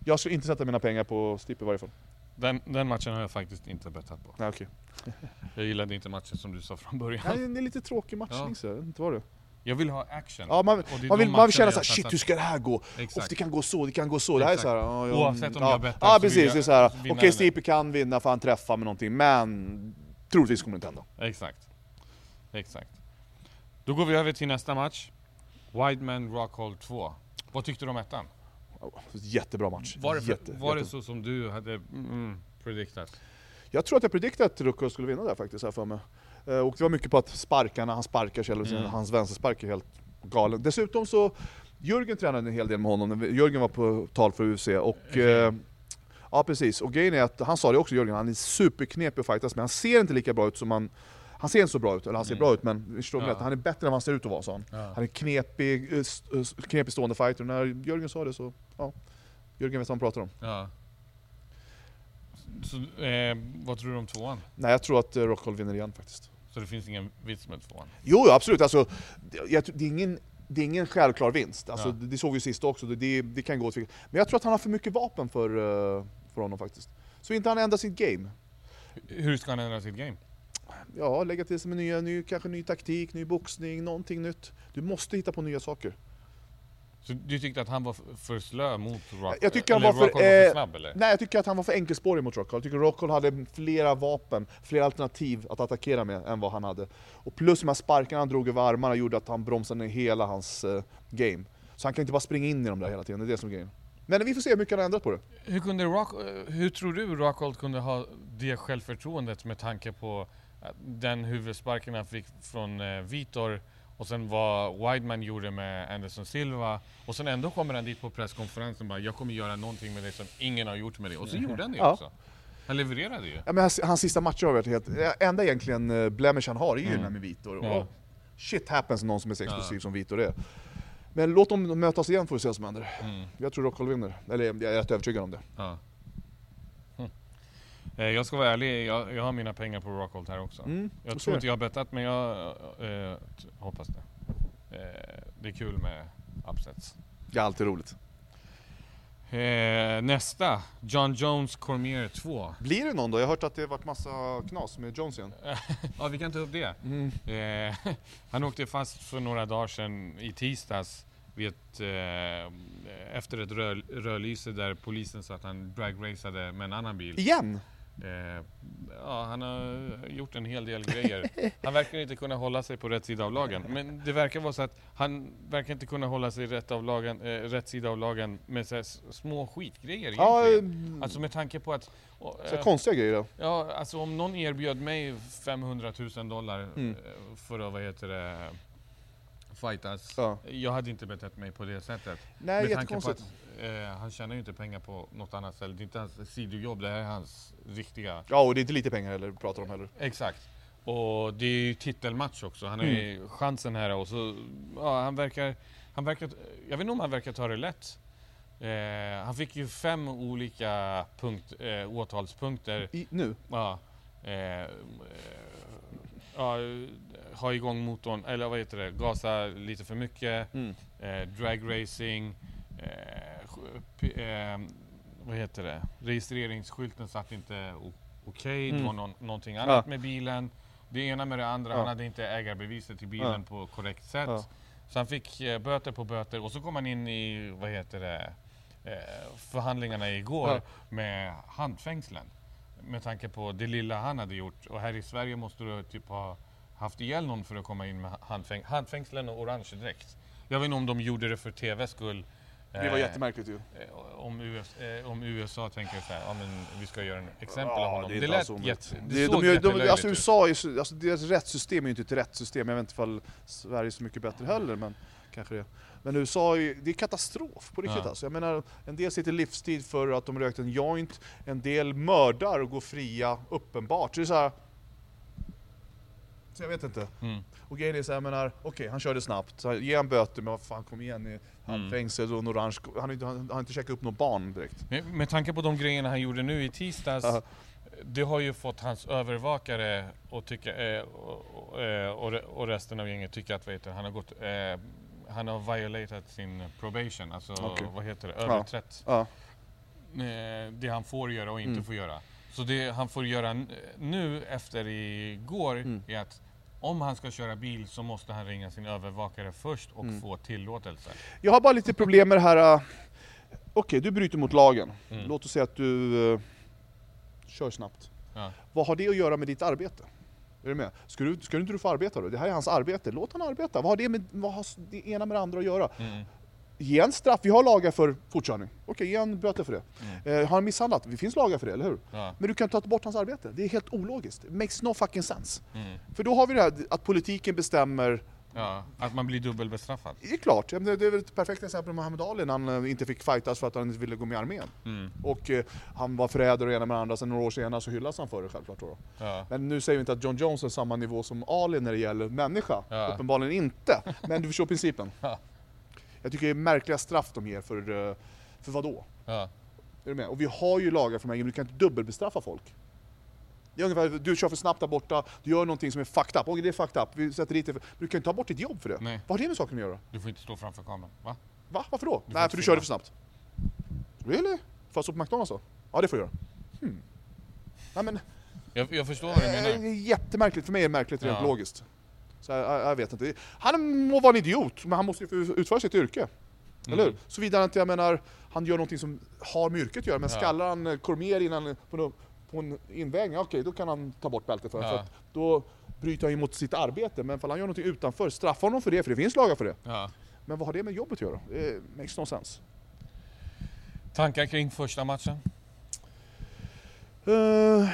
Jag skulle inte sätta mina pengar på Stipe i varje fall. Den, den matchen har jag faktiskt inte bettat på. Nej, okej. Jag gillade inte matchen som du sa från början. Nej, det är en lite tråkig matchning Ja. så jag inte vad det. Jag vill ha action. Ja, man, man, vill, man vill känna såhär, jag shit hur ska det här gå? Och det kan gå så, det kan gå så. Det här är såhär, ja, ja, Oavsett om ja, jag bettar Ja så precis, jag det är såhär, okej eller- Stipe kan vinna för han träffar med någonting, men troligtvis kommer det inte hända. Exakt. Exakt. Då går vi över till nästa match. Wideman Rockhold 2. Vad tyckte du om ettan? Jättebra match. Var det, för, Jätte, var det så som du hade mm, prediktat? Jag tror att jag prediktade att Rucko skulle vinna där faktiskt, här för mig. Eh, Och det var mycket på att sparkarna, han sparkar själv, Mm. hans vänsterspark är helt galen. Dessutom så, Jörgen tränade en hel del med honom, Jörgen var på tal för UC och eh, Ja precis, och grejen är att han sa det också Jörgen, han är superknepig att fightas med, han ser inte lika bra ut som han han ser inte så bra ut, eller han ser bra ut men förstår Ja. rätt, han är bättre än vad han ser ut att vara han. Ja. Han är knepig, knepig stående fighter, när Jörgen sa det så, ja. Jörgen vet vad han pratar om. Ja. Så, eh, vad tror du om tvåan? Nej jag tror att eh, Rockhold vinner igen faktiskt. Så det finns ingen vits med tvåan? Jo, jo absolut, alltså, det, det, är ingen, det är ingen självklar vinst. Alltså, Ja. det, det såg vi sist också, det, det, kan gå åt Men jag tror att han har för mycket vapen för, eh, för honom faktiskt. Så inte han ändrar sitt game. Hur ska han ändra sitt game? Ja, lägga till sig med nya, ny, kanske ny taktik, ny boxning, någonting nytt. Du måste hitta på nya saker. Så du tyckte att han var för slö mot Rock? Jag tycker han var för, Rockhold var eh, för snabb eller? Nej, jag tycker att han var för enkelspårig mot Rockhold. Jag tycker Rockhold hade flera vapen, flera alternativ att attackera med än vad han hade. Och plus de här sparkarna han drog över armarna gjorde att han bromsade ner hela hans eh, game. Så han kan inte bara springa in i dem där hela tiden, det är det som är grejen. Men vi får se hur mycket han har ändrat på det. Hur, kunde Rock, eh, hur tror du Rockhold kunde ha det självförtroendet med tanke på eh, den huvudsparken han fick från eh, Vitor och sen vad Wideman gjorde med Anderson Silva och sen ändå kommer han dit på presskonferensen och bara jag kommer göra någonting med det som ingen har gjort med det och så gjorde han det Ja. också. Han levererade ju. Ja, men hans, hans sista matcher har varit helt... Enda egentligen uh, blemish han har är ju Mm. den här med Vitor. Ja. Shit happens någon som är så explosiv Ja. som Vitor är. Men låt dem mötas igen får vi se vad som händer. Mm. Jag tror Rockhold vinner. Eller jag är rätt övertygad om det. Ja. Eh, jag ska vara ärlig, jag, jag har mina pengar på Rockhold här också. Mm, Jag tror inte jag har bettat men jag eh, hoppas det. Eh, det är kul med upsets. Det är alltid roligt. Eh, nästa, John Jones Cormier 2. Blir det någon då? Jag har hört att det har varit massa knas med Jones igen. Ja, vi kan ta upp det. Mm. Eh, han åkte fast för några dagar sedan i tisdags vid ett, eh, efter ett rör, rödlyse där polisen sa att han dragraceade med en annan bil. Igen? Eh, ja, han har gjort en hel del grejer. Han verkar inte kunna hålla sig på rätt sida av lagen. Men det verkar vara så att han verkar inte kunna hålla sig rätt, av lagen, eh, rätt sida av lagen med så små skitgrejer Ja, egentligen. eh, Alltså med tanke på att... och, så eh, konstiga grejer då. Ja, alltså om någon erbjöd mig 500 000 dollar Mm. eh, för att, vad heter det, fightas. Ja. Jag hade inte betett mig på det sättet. Nej, Med tanke på jättekonstigt. att eh, han tjänar ju inte pengar på något annat ställe. Det är inte hans sidojobb, det här är hans riktiga... Ja, och det är inte lite pengar heller pratar om heller. Exakt. Och det är ju titelmatch också. Han har ju Mm. chansen här och så... Ja, han verkar... Han verkar jag vet inte om han verkar ta det lätt. Eh, han fick ju fem olika punkt, eh, åtalspunkter I, nu? Ja. Eh, ja, ha igång motorn, eller vad heter det, gasa lite för mycket, Mm. eh, dragracing, eh, eh, vad heter det, registreringsskylten satt inte okej, det Mm. var någon, någonting annat Ja. med bilen. Det ena med det andra, Ja. han hade inte ägarbeviset till bilen på korrekt sätt. Ja. Så han fick eh, böter på böter och så kom han in i, vad heter det, eh, förhandlingarna igår Ja. med handfängslen. Med tanke på det lilla han hade gjort. Och här i Sverige måste du typ ha haft ihjäl någon för att komma in med handfäng handfängslen och orange dräkt. Jag vet inte om de gjorde det för TVs skull. Det var eh, jättemärkligt ju. eh, Om, US, eh, om USA tänker så här, ja men vi ska göra en exempel av Ja, honom. det är Det, lät jätte, det, Det, såg de, de, jättelöjligt alltså. USA, är, så- alltså deras rättssystem är ju inte ett rättssystem, jag vet inte ifall Sverige är så mycket bättre heller, men kanske det. Men USA är, det är katastrof på riktigt Ja. alltså. Jag menar, en del sitter livstid för att de rökt en joint, en del mördar och går fria uppenbart. Så det är så här, så jag vet inte. Mm. Och grejen är så här, menar, okej han körde snabbt, så ge han böter, men vad fan kom igen, i Mm. handfängsel och en orange, han har inte, han inte checkat upp något barn direkt. Med, tanke på de grejerna han gjorde nu i tisdags, Ja. det har ju fått hans övervakare och, tycka, eh, och, och, eh, och, re- och resten av gänget tycker att heter, det, han har gått eh, han har violatat sin probation, alltså Okej. vad heter det, överträtt Ja. eh, det han får göra och inte Mm. får göra. Så det han får göra nu efter igår Mm. är att om han ska köra bil så måste han ringa sin övervakare först och Mm. få tillåtelse. Jag har bara lite problem med det här. äh, Okej, du bryter mot lagen. Mm. Låt oss säga att du äh, kör snabbt. Ja. Vad har det att göra med ditt arbete? Är du med? Ska, du, ska inte du få arbeta då? Det här är hans arbete. Låt han arbeta. Vad har det med vad har det ena med det andra att göra? Mm. Ge en straff. Vi har lagar för fortkörning. Okej, ge en böter för det. Mm. Eh, har han misshandlat? Det finns lagar för det, eller hur? Ja. Men du kan ta bort hans arbete. Det är helt ologiskt. It makes no fucking sense. Mm. För då har vi det här att politiken bestämmer Ja. Att man blir dubbelbestraffad. Det är klart, det är väl ett perfekt exempel med Muhammad Ali när han eh, inte fick fightas för att han inte ville gå med i armén. Mm. Och eh, han var förrädare och ena med andra, sen några år senare så hyllas han för det självklart. Då. Ja. Men nu säger vi inte att John Jones är samma nivå som Ali när det gäller människa. Ja. Uppenbarligen inte. Men du förstår principen. Ja. Jag tycker det är märkliga straff de ger för, eh, för vad då? Ja. Är du med? Och vi har ju lagar för de här, du kan inte dubbelbestraffa folk. Det är ungefär, du kör för snabbt där borta, du gör någonting som är fucked up. Okej, det är fucked up, vi sätter dit det. för- Men du kan inte ta bort ditt jobb för det. Nej. Vad har det med saken att göra? Du får inte stå framför kameran. Va? Va? Varför då? Du Nej, för du körde för snabbt. Really? Får jag stå på McDonalds då? Ja, det får jag göra. Hmm. Nej, men, Jag, jag förstår vad du eh, menar. det är jättemärkligt, för mig är det märkligt rent Ja. logiskt. Så jag, jag, vet inte. Han må vara en idiot, men han måste ju utföra sitt yrke. Eller hur? Mm. Såvida inte, jag menar, han gör någonting som har med yrket att göra, men Ja. skallar han eh, Cormier innan på, på en invägning, okej då kan han ta bort bältet för, Ja. för då bryter han ju mot sitt arbete. Men ifall han gör någonting utanför, straffa honom för det, för det finns lagar för det. Ja. Men vad har det med jobbet att göra? Det makes no sense. Tankar kring första matchen? Ja,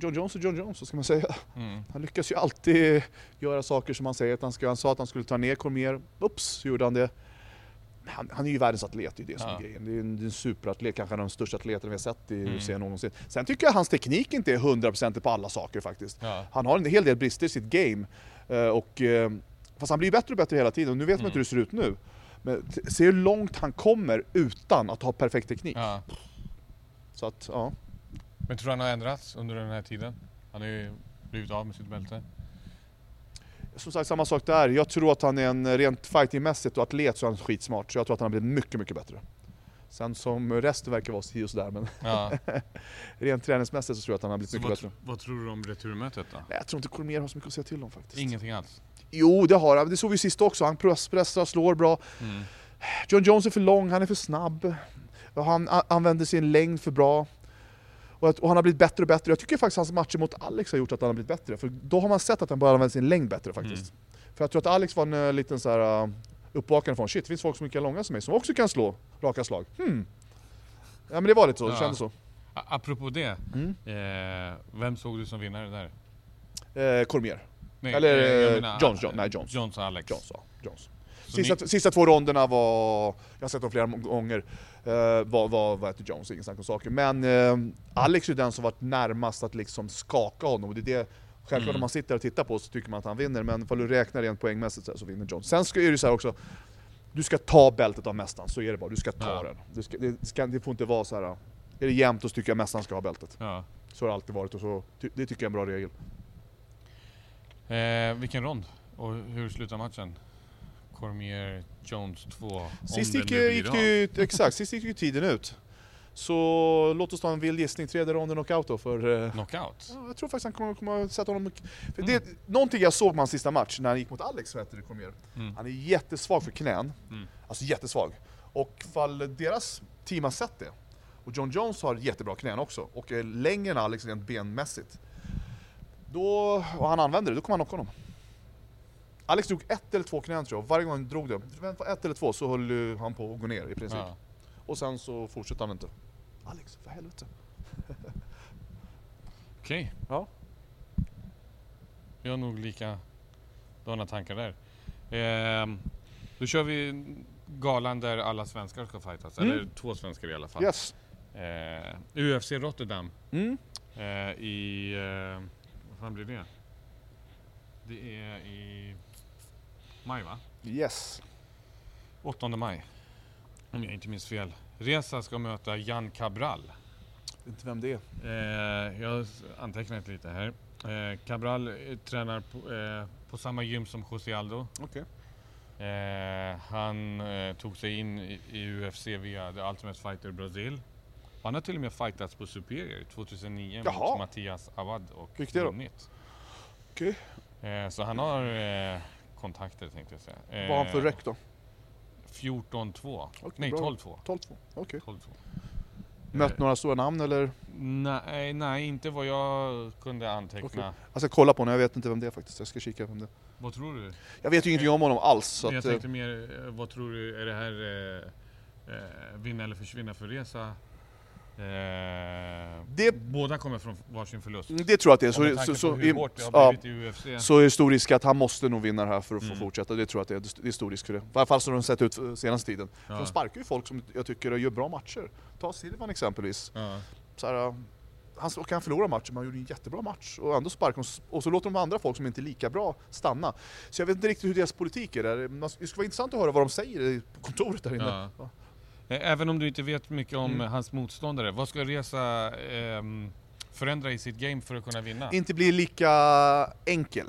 John Jones är John Jones, vad ska man säga? Mm. Han lyckas ju alltid göra saker som han säger att han ska. Han sa att han skulle ta ner Cormier, ups, gjorde han det. Han, han är ju världens atlet, det är det som Ja. är grejen. Det är en, det är en superatlet, kanske en av de största atleterna vi har sett i Mm. UFC någonsin. Sen tycker jag hans teknik inte är 100% på alla saker faktiskt. Ja. Han har en hel del brister i sitt game. Eh, och, eh, fast han blir bättre och bättre hela tiden, och nu vet man inte hur det ser ut nu. Men se hur långt han kommer utan att ha perfekt teknik. Ja. Så att, ja. Men tror du han har ändrats under den här tiden? Han har ju blivit av med sitt bälte. Som sagt, samma sak där. Jag tror att han är en rent fightingmässigt och atlet så är han skitsmart. Så jag tror att han har blivit mycket, mycket bättre. Sen som resten verkar vara si och sådär, men Ja. rent träningsmässigt så tror jag att han har blivit Så mycket vad, bättre. vad tror du om returmötet då? Nej, jag tror inte Cormier har så mycket att säga till om faktiskt. Ingenting alls? Jo, det har han. Det såg vi sist också. Han press- pressar, slår bra. Mm. John Jones är för lång, han är för snabb. Och Han använder sin längd för bra. Och, att, och han har blivit bättre och bättre. Jag tycker faktiskt hans matcher mot Alex har gjort att han har blivit bättre. För då har man sett att han börjar använda sin längd bättre faktiskt. För jag tror att Alex var en eh, liten så här uh, uppvaknande från shit, det finns folk som är lika långa som mig som också kan slå raka slag. Hmm. Ja men det var lite så, det Ja. kändes så. A- Apropå det, Mm. eh, vem såg du som vinnare där? Eh, Cormier. Nej, Eller, eh, menar, Jones, Jones, nej, Jones. Jones och Alex. Jones, ja. Jones. Sista, ni- sista två ronderna var, jag har sett dem flera gånger, var, var, var efter Jones, ingen snack om saker. Men eh, Alex är den som varit närmast att liksom skaka honom. Och det är det, självklart Mm. när man sitter och tittar på så tycker man att han vinner, men ifall du räknar rent poängmässigt så, här så vinner Jones. Sen ska, är det så också, du ska ta bältet av mästaren, så är det bara. Du ska ta Ja. den. Du ska, det, ska, det får inte vara så här. är det jämnt så tycker jag mästaren ska ha bältet. Ja. Så har det alltid varit och så, det tycker jag är en bra regel. Eh, vilken rond? Och hur slutar matchen? Cormier, Jones 2. Om Sist gick, gick ju, exakt, sist gick ju tiden ut. Så låt oss ta en vild gissning, tredje ronden knockout då för... eh, Knockout? Ja, jag tror faktiskt han kommer, kommer sätta honom... För det, någonting jag såg på hans sista match när han gick mot Alex, så heter det Cormier. Mm. Han är jättesvag för knän. Mm. Alltså jättesvag. Och fall deras team har sett det, och John Jones har jättebra knän också, och är längre än Alex rent benmässigt. Då, och han använder det, då kommer han knocka honom. Alex drog ett eller två knän tror jag, varje gång han drog det, var ett eller två, så höll han på att gå ner i princip. Ja. Och sen så fortsatte han inte. Alex, för helvete. Okej. Ja. Jag har nog likadana tankar där. Ehm, då kör vi galan där alla svenskar ska fightas. Mm. Eller två svenskar i alla fall. Yes. Eh, UFC Rotterdam Mm. eh, i... Eh, vad fan blir det? Det är i maj va? Yes. 8 maj. Om jag inte minns fel. Reza ska möta Jan Cabral. Inte vem det är. Eh, jag har antecknat lite här. Eh, Cabral eh, tränar på, eh, på samma gym som José Aldo. Okej. Eh, han eh, tog sig in i, i UFC via The Ultimate Fighter Brasil. Han har till och med fightats på Superior 2009 Jaha. mot Mattias Awad och vunnit. Okej. Eh, så han har kontakter tänkte jag säga. Eh, Vad har han för räck då? 14-2. Okej, Nej, bra. 12-2. 12-2. Okej. 12-2. Mött Eh, några stora namn eller? Nej, nej, inte vad jag kunde anteckna. Okej. Jag ska kolla på honom, jag vet inte vem det är faktiskt. Jag ska kika vem det är. Vad tror du? Jag vet ju ingenting om honom alls. Så jag att, eh, tänkte mer, eh, vad tror du, är det här eh, eh, vinna eller försvinna för Resa? Eh, Det- Båda kommer från varsin förlust. det tror jag att det är. Så, så, så, i- ja, så är det stor risk att han måste nog vinna det här för att få Mm. fortsätta. Det tror jag att det är. Det är stor risk för det. I alla fall har de sett ut för senaste tiden. ja. De sparkar ju folk som jag tycker gör bra matcher. Ta Silvan exempelvis. Ja. Så här, uh, han och kan förlora matchen, men han gjorde en jättebra match. Och ändå sparkar de, och så låter de andra folk som inte är lika bra stanna. Så jag vet inte riktigt hur deras politik är där. Det skulle vara intressant att höra vad de säger på kontoret där inne. Ja. Eh, Även om du inte vet mycket om Mm. hans motståndare, vad ska Resa ehm, förändra i sitt game för att kunna vinna? Inte blir lika enkel.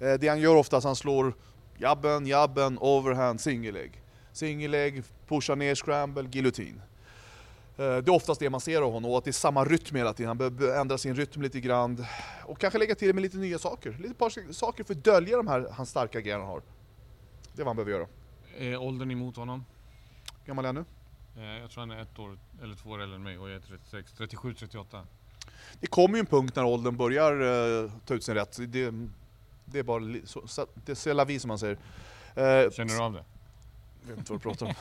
Eh, Det han gör oftast, han slår jabben, jabben, overhand, single leg. Single leg, pushar ner, scramble, giljotin. Eh, Det är oftast det man ser av honom och att det är samma rytm hela tiden. Han behöver ändra sin rytm lite grann. Och kanske lägga till med lite nya saker. Lite par saker för att dölja de här hans starka grejer han har. Det är vad han behöver göra. Är åldern emot honom? Gammal är han nu? Eh, Jag tror han är ett år eller två år äldre än mig och jag är 36, 37, 38. Det kommer ju en punkt när åldern börjar eh, ta ut sin rätt. Det, det är bara så, det är la vie som man säger. Eh, Känner du av det? Jag vet inte vad du pratar om.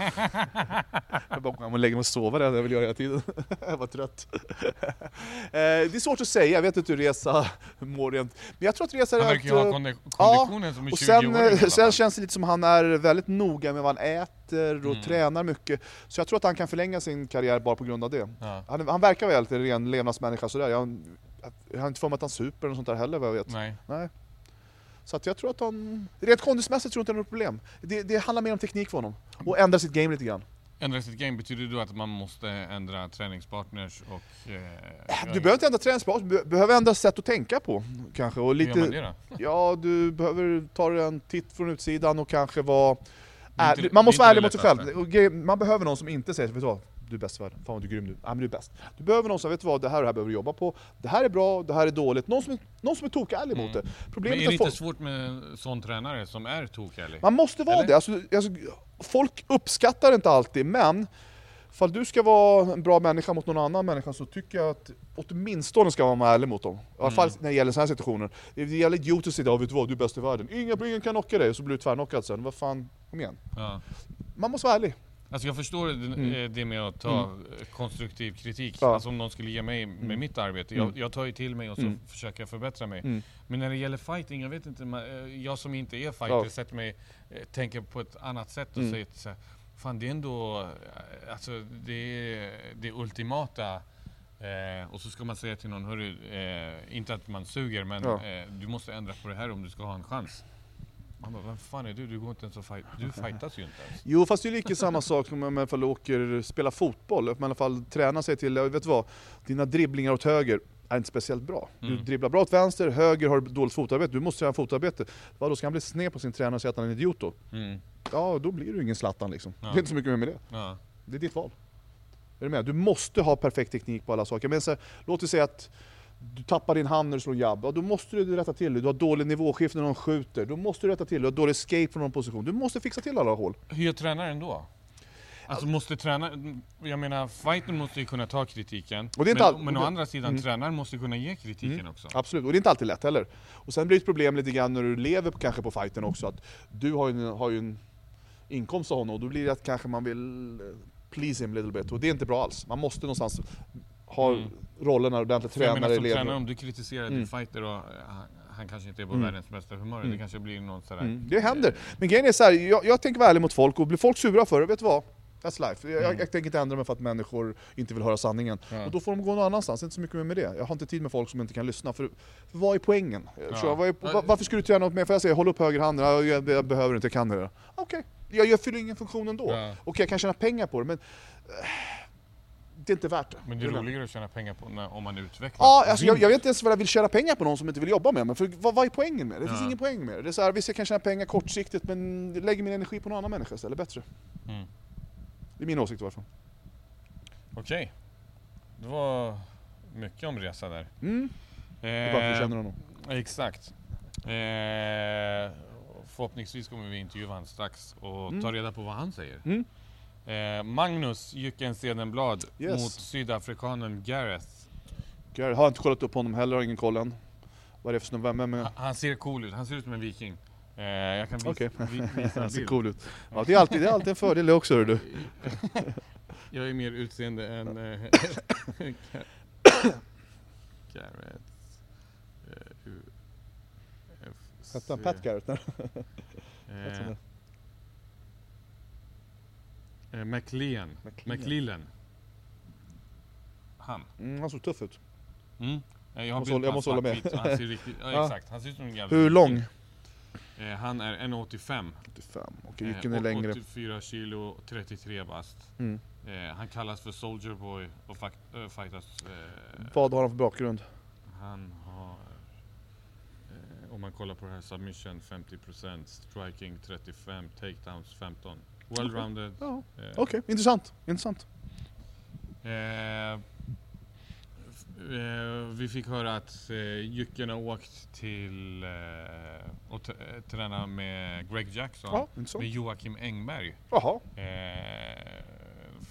jag bara och lägga mig och sova, det är jag vill göra hela tiden. jag var trött. Eh, det är svårt att säga, jag vet inte hur Resa mår rent. Men jag tror att Resa Han är verkar ju ha eh, kondi- konditionen som en och 20 sen, i alla eh, sen känns det lite som han är väldigt noga med vad han äter och Mm. tränar mycket. Så jag tror att han kan förlänga sin karriär bara på grund av det. Ja. Han, han verkar väl en ren levnadsmänniska sådär. Jag, jag har inte för mig att han super eller sånt där heller vad jag vet. Nej. Nej. Så att jag tror att han... Rent kondismässigt tror jag inte det är något problem. Det, det handlar mer om teknik för honom. Och ändra sitt game lite grann. ändra sitt game, betyder det då att man måste ändra träningspartners och... Eh, Du behöver inte ändra träningspass, du behöver ändra sätt att tänka på kanske. Och Hur gör man lite, det då? ja, du behöver ta en titt från utsidan och kanske vara... Är inte- man måste vara ärlig mot sig själv. Man behöver någon som inte säger vet du vad, du är bäst i världen, fan vad du är grym du, ja, men du är bäst. Du behöver någon som vet du vad, det här och det här behöver du jobba på, det här är bra, det här är dåligt. Någon som är, någon som är tokärlig mot det. Mm. Men Problemet är det inte folk, svårt med en sån tränare som är tokärlig? man måste vara Eller? det. Alltså, alltså, folk uppskattar det inte alltid, men Ifall du ska vara en bra människa mot någon annan människa så tycker jag att åtminstone ska man vara ärlig mot dem. I alla fall Mm. när det gäller sådana här situationer. Det är jävligt idiotiskt att sitta och vet du vad, du är bäst i världen. Ingen, ingen kan knocka dig, och så blir du tvärknockad sen. Vad fan, kom igen. Ja. Man måste vara ärlig. Alltså jag förstår det, Mm. eh, det med att ta eh, konstruktiv kritik. Ja. Alltså om någon skulle ge mig med Mm. mitt arbete. Mm. Jag, jag tar ju till mig och så Mm. försöker jag förbättra mig. Mm. Men när det gäller fighting, jag vet inte, eh, jag som inte är fighter Ja. sätter mig, eh, tänker på ett annat sätt och Mm. säger så här, Fan det är ändå, eh, alltså det är det ultimata eh, och så ska man säga till någon, hörru, eh, inte att man suger men Ja. eh, du måste ändra på det här om du ska ha en chans. Man bara, vem fan är du? Du går inte ens och fight, du fightas ju inte ens. Jo fast det är lika samma sak som om man i alla fall åker spela fotboll, att man i alla fall tränar sig till, vet du vad, dina dribblingar åt höger är inte speciellt bra. Du Mm. dribblar bra åt vänster, höger har dåligt fotarbete, du måste träna fotarbete. Vadå, ska han bli sned på sin tränare och säga att han är en idiot då? Mm. Ja, då blir du ingen Zlatan liksom. Ja. Det är inte så mycket mer med det. Ja. Det är ditt val. Är du med? Du måste ha perfekt teknik på alla saker. Men så här, låt oss säga att du tappar din hand när du slår jabb. Ja, då måste du rätta till det. Du har dålig nivåskift när någon skjuter. Då måste du rätta till det. Du har dålig escape från någon position. Du måste fixa till alla hål. Hur gör tränaren då? Alltså måste tränaren, jag menar fighten måste ju kunna ta kritiken. Och det är inte men, all- men å det- andra sidan, Mm. tränaren måste kunna ge kritiken också. Absolut, och det är inte alltid lätt heller. Och sen blir det ett problem lite grann när du lever kanske på fighten också. Att du har ju, en- har ju en inkomst av honom och då blir det att kanske man vill eh, please him a little bit. Och det är inte bra alls. Man måste någonstans ha Mm. rollerna ordentligt, För tränare, elever. tränare, om du kritiserar Mm. din fighter och eh, han, han kanske inte är på Mm. världens bästa humör, Mm. det kanske blir någon sådär... Mm, det händer. Men grejen är så här, jag, jag tänker vara ärlig mot folk och blir folk sura för det, vet du vad? That's life. Jag, Mm. jag, jag tänker inte ändra mig för att människor inte vill höra sanningen. Ja. Och då får de gå någon annanstans, inte så mycket mer med det. Jag har inte tid med folk som inte kan lyssna. För, för vad är poängen? Ja. Vad är, va- varför ska du träna åt mig? Får jag säga håll upp höger hand? Ja, jag, jag behöver inte, jag kan det. Okej, jag, jag fyller ingen funktion ändå. Ja. Okej, jag kan tjäna pengar på det, men eh, det är inte värt det. Men det är roligare att tjäna pengar på när, om man utvecklar. Ja, alltså jag, jag vet inte ens vad jag vill tjäna pengar på någon som inte vill jobba med mig. För vad, vad är poängen med det? Det finns Ja. ingen poäng med det. Det är så här, visst jag kan tjäna pengar kortsiktigt men lägger min energi på någon annan människa istället, bättre. Mm. Det är min åsikt i alla fall. Okej. Det var mycket om resa där. Mm. Det är bara för att du känner honom. Exakt. Eh, förhoppningsvis kommer vi intervjua honom strax och Mm. ta reda på vad han säger. Mm. Eh, Magnus Jycken Cedenblad Yes. mot sydafrikanen Gareth. Gary, har inte kollat upp honom heller, har ingen koll än. Vad är det för snubbe? Är Han, han ser cool ut, han ser ut som en viking. Eh, jag kan visa, vi, visa Han ser cool ut. Ja, det, är alltid, det är alltid en fördel också hör du. Jag är mer utseende än eh, Gareth. Eh, Hette han C- Pat Garrett? Eh, McLean. McLean. Han. Mm, han såg tuff ut. Mm. Eh, Jag Måste hålla- jag måste hålla med. Han ser riktigt, ja, exakt, han ser ut som en jävla Hur lång? Eh, han är 1,85. 85. Okej, Eh, vilken är längre? 84 kilo, 33 bast. Mm. Eh, han kallas för Soldier Boy och fak- äh, fightas... Vad har han för bakgrund? han har... Om man kollar på det här submission 50%, striking 35, takedowns 15. Well-rounded. Ja, eh, okej. Intressant. Intressant. Eh, eh, vi fick höra att eh, Jycken har åkt till eh, och eh, träna med Greg Jackson, Ja, med Joakim Engberg Jaha. eh,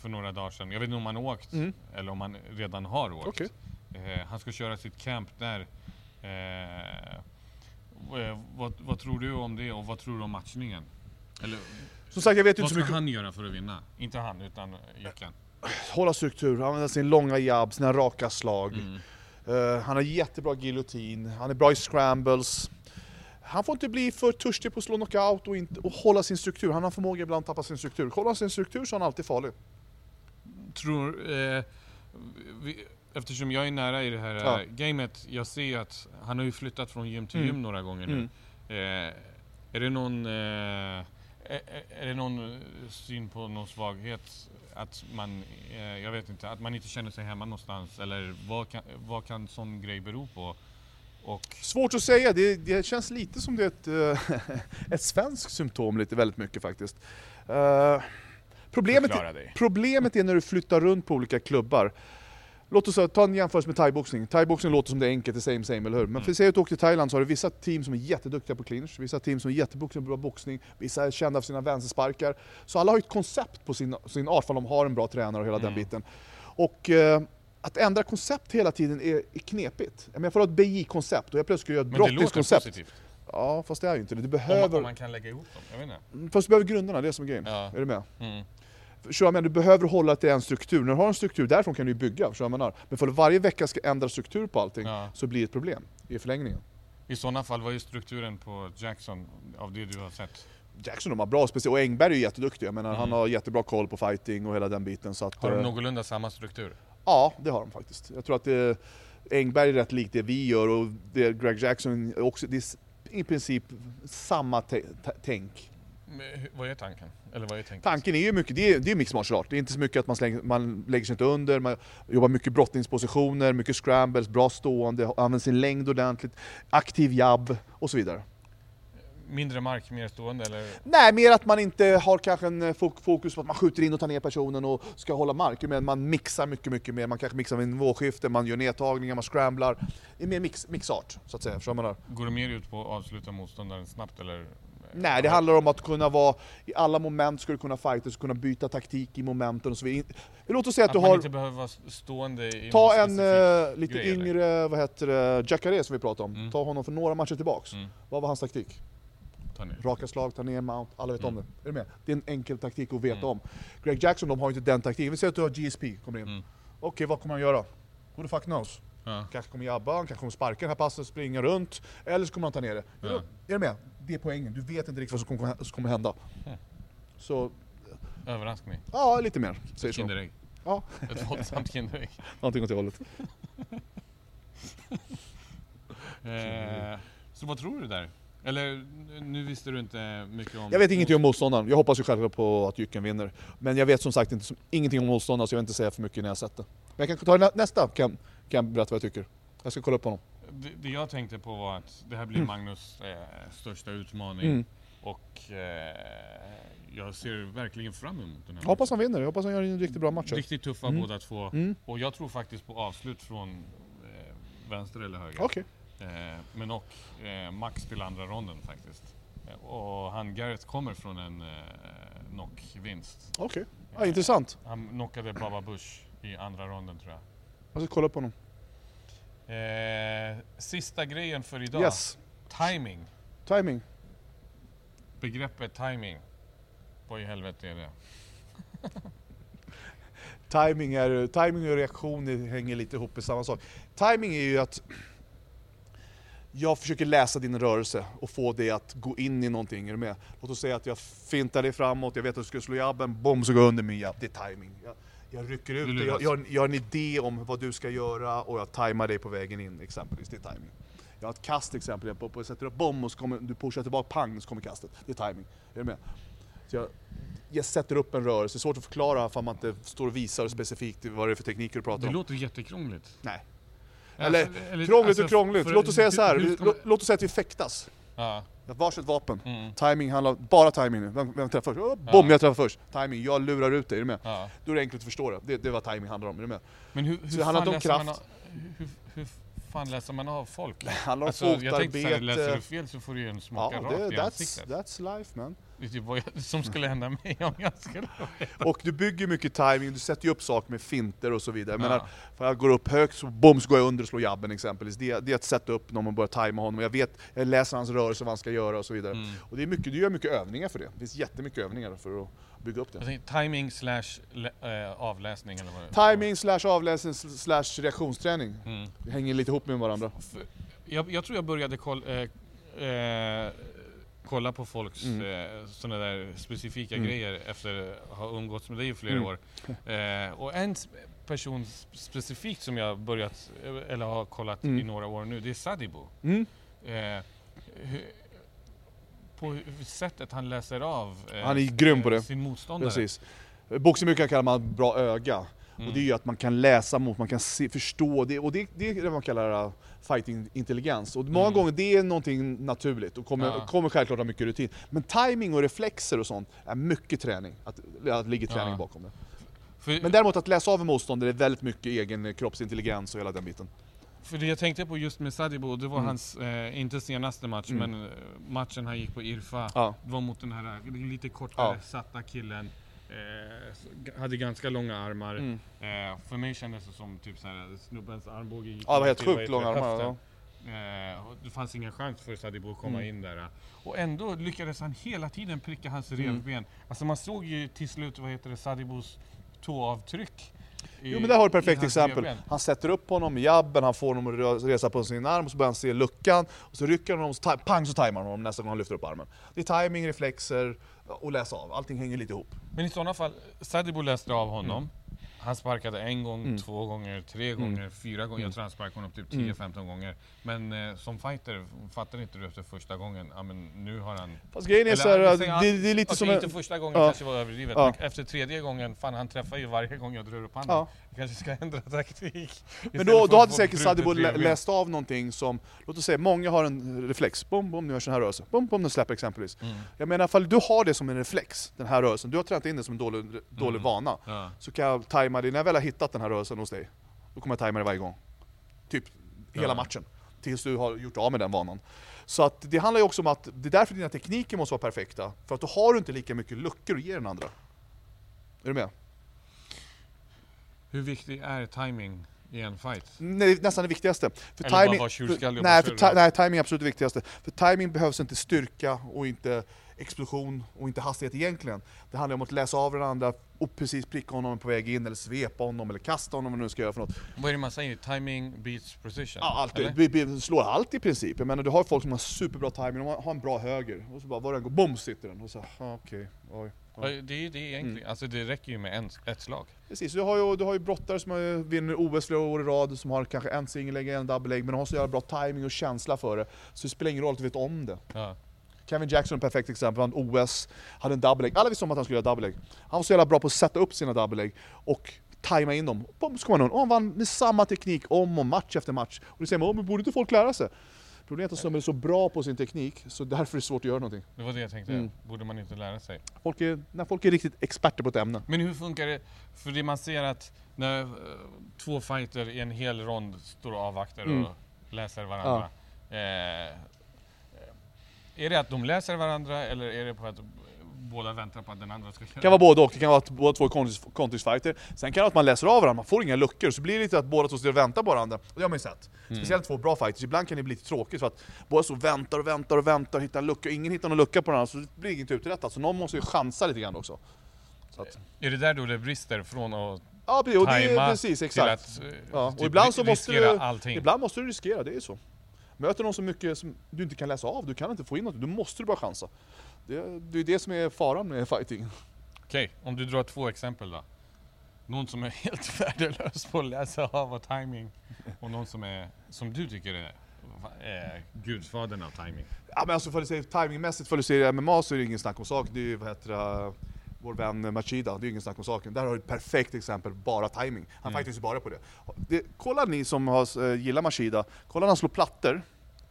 för några dagar sedan. Jag vet inte om han har åkt Mm. eller om han redan har åkt. Okej. Eh, han ska köra sitt camp där. Vad, vad tror du om det och vad tror du om matchningen? Eller Som sagt, jag vet vad inte så ska mycket. han göra för att vinna? Inte han, utan Jycken. Hålla struktur, använda sin långa jabb, sina raka slag. Mm. Eh, han har jättebra giljotin, han är bra i scrambles. Han får inte bli för törstig på att slå knockout och, inte, och hålla sin struktur. Han har förmåga ibland att tappa sin struktur. Håller han sin struktur så är han alltid farlig. tror, eh, vi, eftersom jag är nära i det här Ja. eh, gamet, jag ser ju att han har ju flyttat från gym till Mm. gym några gånger nu. Eh, är det någon, eh, Är, det någon eh, syn på någon svaghet? Att man, eh, jag vet inte, att man inte känner sig hemma någonstans? Eller vad kan, vad kan sån grej bero på? Och Svårt att säga, det, det känns lite som det är ett, eh, ett svenskt symptom lite väldigt mycket faktiskt. Eh, problemet, problemet är när du flyttar runt på olika klubbar. Låt oss säga, ta en jämförelse med thaiboxning. Thaiboxning låter som det är enkelt, det är same same, eller hur? Men för säg att du åker till Thailand så har du vissa team som är jätteduktiga på clinch, vissa team som är jätteduktiga på bra boxning, vissa är kända för sina vänstersparkar. Så alla har ju ett koncept på sin, sin art, för de har en bra tränare och hela den Mm. biten. Och eh, att ändra koncept hela tiden är, är knepigt. Jag menar, för att ha ett BJ-koncept och jag plötsligt ska göra ett brottningskoncept. Ja, fast det är ju inte det. Du Om, behöver, om man kan lägga ihop dem. Jag vet inte. fast du behöver grunderna, det är som är grejen. Ja. Är du med? Mm. Förstår menar? Du behöver hålla till en struktur. När du har en struktur, därifrån kan du ju bygga. Förstår menar? Men för att varje vecka ska ändra struktur på allting, Ja. så blir det ett problem i förlängningen. I sådana fall, vad är strukturen på Jackson av det du har sett? Jackson de har bra speciellt, och Engberg är ju jätteduktig. Jag menar, Mm. han har jättebra koll på fighting och hela den biten. Så att, Har de eh, någorlunda samma struktur? Ja, det har de faktiskt. Jag tror att det, Engberg är rätt likt det vi gör och det Greg Jackson också, det är i princip samma tänk. Vad är tanken? Eller vad är tänket? Tanken är ju mycket, det är, det är mixed martial art. Det är inte så mycket att man, slänger, man lägger sig inte under, man jobbar mycket brottningspositioner, mycket scrambles, bra stående, använder sin längd ordentligt, aktiv jabb och så vidare. Mindre mark, mer stående eller? Nej, mer att man inte har kanske en eh, fok- fokus på att man skjuter in och tar ner personen och ska hålla mark, men man mixar mycket, mycket mer. Man kanske mixar med nivåskifte, man gör nedtagningar, man scramblar. Det är mer mix, mixart, så att säga. Förstår? Går det mer ut på att avsluta motståndaren snabbt eller? Nej, det handlar om att kunna vara, i alla moment ska du kunna fightas, kunna byta taktik i momenten och så vidare. Låt oss säga att, Att du man har, inte behöver vara stående i ta en eh, lite grej, eller? yngre, vad heter det, Jacare som vi pratade om. Mm. Ta honom för några matcher tillbaks. Mm. Vad var hans taktik? Ta ner. Raka slag, ta ner mount, alla vet om Mm. det. Är du med? Det är en enkel taktik att veta Mm. om. Greg Jackson, de har inte den taktiken. Vi säger att du har GSP, kommer in. Mm. Okej, vad kommer han göra? Who the fuck knows? Ja. Kanske kommer jabba, kanske kommer sparka det här passet, springa runt, eller så kommer han ta ner det. Ja. Är du med? Det är poängen, du vet inte riktigt vad som kommer, hända. Så, Överraskning. ja lite mer, säger. Kinderägg. Ja, Ett våldsamt Kinderägg. någonting åt det hållet. Eh, så vad tror du där? Eller nu visste du inte mycket om... Jag vet ingenting om motståndaren, jag hoppas ju självklart på att Jycken vinner. Men jag vet som sagt inte, ingenting om motståndaren så jag vill inte säga för mycket när jag sett det. Men jag kan ta nä- nästa, kan, kan jag berätta vad jag tycker. Jag ska kolla upp honom. Det, det jag tänkte på var att det här blir Magnus eh, största utmaning. Mm. Och eh, jag ser verkligen fram emot den här Jag hoppas han vinner, jag hoppas han gör en riktigt bra match. Riktigt tuffa Mm. båda två. Mm. Och jag tror faktiskt på avslut från eh, vänster eller höger. Okej. Eh, men och eh, max till andra ronden faktiskt. Eh, och han Garrett kommer från en eh, knockvinst. Okej. Ja, intressant. Han knockade Baba Bush i andra ronden tror jag. Jag ska kolla upp honom. Eh, sista grejen för idag. Yes. Timing. Timing. Begreppet timing. Vad i helvete är det? Timing, är, timing och reaktion hänger lite ihop i samma sak. Timing är ju att jag försöker läsa din rörelse och få dig att gå in i någonting. Är du med? Låt oss säga att jag fintar dig framåt, jag vet att du ska slå jabben, bom så går jag under min jabb. Det är timing. Jag, jag rycker ut dig, jag, jag, jag har en idé om vad du ska göra och jag tajmar dig på vägen in exempelvis. Det är timing. Jag har ett kast exempel, jag, på, på, jag sätter upp bom och så kommer du pushar tillbaka, pang, så kommer kastet. Det är timing. Är du med? Så jag, jag sätter upp en rörelse, det är svårt att förklara för man inte står och visar specifikt vad det är för tekniker du pratar Det om. låter jättekrångligt. Nej. Alltså, Eller, krångligt alltså, och krångligt. Låt oss säga så här. hur Vi- ska lå- man- låt oss säga att vi fäktas. Ja. Varsitt vapen. Mm. Timing handlar bara timing. Vem, vem träffar först? Oh, bom, Ja. jag träffar först. Timing, jag lurar ut dig. Är du med? Ja. Då är det enkelt att förstå det. Det, det är vad timing handlar om. Är du med? Men hur, Så hur, det handlar inte om man kraft. av, hur, hur fan läser man av folk? Det handlar om Alltså, jag tänkte såhär, läser du fotarbete. fel så får du ju en Ja, smaka rakt det, i that's, ansiktet. that's life man. Typ vad jag, som skulle hända mig om jag skulle... Och du bygger mycket timing, du sätter ju upp saker med finter och så vidare. Jag Ja. menar, för jag går upp högt, så bom så går jag under och slår jabben exempelvis. Det, det är att sätta upp när man börjar tajma honom. Jag vet, jag läser hans rörelse, vad han ska göra och så vidare. Mm. Och det är mycket, du gör mycket övningar för det. Det finns jättemycket övningar för att bygga upp det. Tänkte, timing slash lä- avläsning eller vad Timing slash avläsning slash reaktionsträning. Mm. Det hänger lite ihop med varandra. Jag, jag tror jag började koll, eh, eh, kolla på folks Mm. eh, sådana där specifika Mm. grejer efter att ha umgåtts med dig i flera Mm. år. Eh, och en person specifikt som jag börjat, eller har kollat Mm. i några år nu, det är Sadibo. Mm. Eh, på sättet han läser av eh, Han är grym på det. sin motståndare. Precis. Boxning brukar kallar man bra öga. Mm. Och det är ju att man kan läsa mot, man kan se, förstå, det, och det, det är det man kallar uh, fighting-intelligens. Och många Mm. gånger det är någonting naturligt och kommer, Ja. kommer självklart ha mycket rutin. Men timing och reflexer och sånt är mycket träning, att, att ligger träning Ja. bakom det. För, Men däremot att läsa av en motståndare är väldigt mycket egen kroppsintelligens och hela den biten. för det jag tänkte på just med Sadibou, det var Mm. hans, eh, inte senaste match, Mm. men eh, matchen han gick på Irfa. Ja. Det var mot den här eh, lite kortare Ja. satta killen. Eh, hade ganska långa armar. Mm. Eh, för mig kändes det som typ såhär, snubbens armbåge gick Ja, det var helt sjukt långa armar. Ja. Eh, det fanns ingen chans för Sadibou att komma Mm. in där. Och ändå lyckades han hela tiden pricka hans Mm. revben. Alltså man såg ju till slut, vad heter det, Sadibous tåavtryck. i- Jo men där har du ett perfekt exempel. revben. Han sätter upp honom med jabben, han får honom att resa på sin arm och så börjar han se luckan och så rycker han honom, så pang så tajmar han honom nästa gång han lyfter upp armen. Det är timing, reflexer och läsa av, allting hänger lite ihop. Men i sådana fall, Sadibou läste av honom. Han sparkade en gång, Mm. två gånger, tre gånger, fyra gånger. Mm. Jag tror han sparkade honom typ Mm. 10-15 gånger. Men eh, som fighter, fattar inte du efter första gången, ja men nu har han... Fast grejen är Eller, så här, jag det, det är lite Okej, som en... inte första gången Ja. kanske var överdrivet, Ja. men efter tredje gången, fan han träffar ju varje gång jag drar upp handen. Ja. Kanske ska ändra taktik. Men då, då hade säkert Sadibou läst av någonting som, låt oss säga, många har en reflex, bom, bom, nu gör sån här rörelse, bom, bom, nu släpper exempelvis. Mm. Jag menar, ifall du har det som en reflex, den här rörelsen, du har tränat in det som en dålig, dålig Mm. vana, Ja. så kan jag tajma det, när jag väl har hittat den här rörelsen hos dig, då kommer jag tajma det varje gång. Typ hela Ja. matchen. Tills du har gjort av med den vanan. Så att det handlar ju också om att, det är därför dina tekniker måste vara perfekta, för att då har du inte lika mycket luckor att ge den andra. Är du med? Hur viktig är timing i en fight? Nej, nästan det viktigaste. För Eller bara timing, tjurskallig och nej, bara för ti- nej, timing är absolut det viktigaste. För timing behövs inte styrka och inte explosion och inte hastighet egentligen. Det handlar om att läsa av den andra och precis pricka honom på väg in, eller svepa honom, eller kasta honom vad du nu ska göra för något. Vad är det man säger? Timing beats precision? Ja, alltid. Vi, vi slår allt i princip. Jag menar, du har folk som har superbra timing, de har en bra höger, och så bara var den går, bom sitter den. Och så, ah, okej, oj. Det är ju det egentligen. Mm. Alltså det räcker ju med en, ett slag. Precis, du har ju, du har ju brottare som vinner OS flera år i rad, som har kanske en singellägg, en double-lägg, men de har så jävla bra timing och känsla för det. Så det spelar ingen roll att du vet om det. Ja. Kevin Jackson är ett perfekt exempel, han OS, hade en double leg. Alla visste om att han skulle göra double leg. Han var så jävla bra på att sätta upp sina double leg och tajma in dem. Bom, så kom han undan. Och han vann med samma teknik om och match efter match. Och då säger man, "Åh, men borde inte folk lära sig? Problemet är att snubben är så bra på sin teknik, så därför är det svårt att göra någonting. Det var det jag tänkte. Mm. Borde man inte lära sig? Folk är, när folk är riktigt experter på ett ämne. Men hur funkar det? För det man ser att när eh, två fighter i en hel rond står och avvaktar Mm. och läser varandra. Eh, är det att de läser varandra eller är det på att båda väntar på att den andra ska Det kan vara både och, det kan vara att båda två är kontringsfighter. Sen kan det vara att man läser av varandra, man får inga luckor, så blir det lite att båda två står och väntar på varandra. Och det har man ju sett. Mm. Speciellt två bra fighters, ibland kan det bli lite tråkigt för att båda och väntar och väntar och väntar och hittar en lucka, ingen hittar någon lucka på varandra, så det blir inget uträttat. Så någon måste ju chansa lite grann också. Så att, Är det där då det brister från att ja, precis, och det precis, till exakt. att eh, Ja, och typ ibland så måste riskera du- allting? Ibland måste du riskera, det är så. Möter någon så mycket som du inte kan läsa av, du kan inte få in något, då måste du bara chansa. Det, det är det som är faran med fighting. Okej, om du drar två exempel då. Någon som är helt värdelös på att läsa av och timing och någon som är, som du tycker är, är gudfadern av timing. Ja men alltså för att säga timingmässigt, för att säga MMA så är det ingen snack om saken. Det är ju vad heter det, vår vän Machida, det är ingen snack om saken. Där har du ett perfekt exempel, bara timing. Han Mm. fightas ju bara på det. det. Kolla ni som har, eh, gillar Machida, kolla när han slår plattor.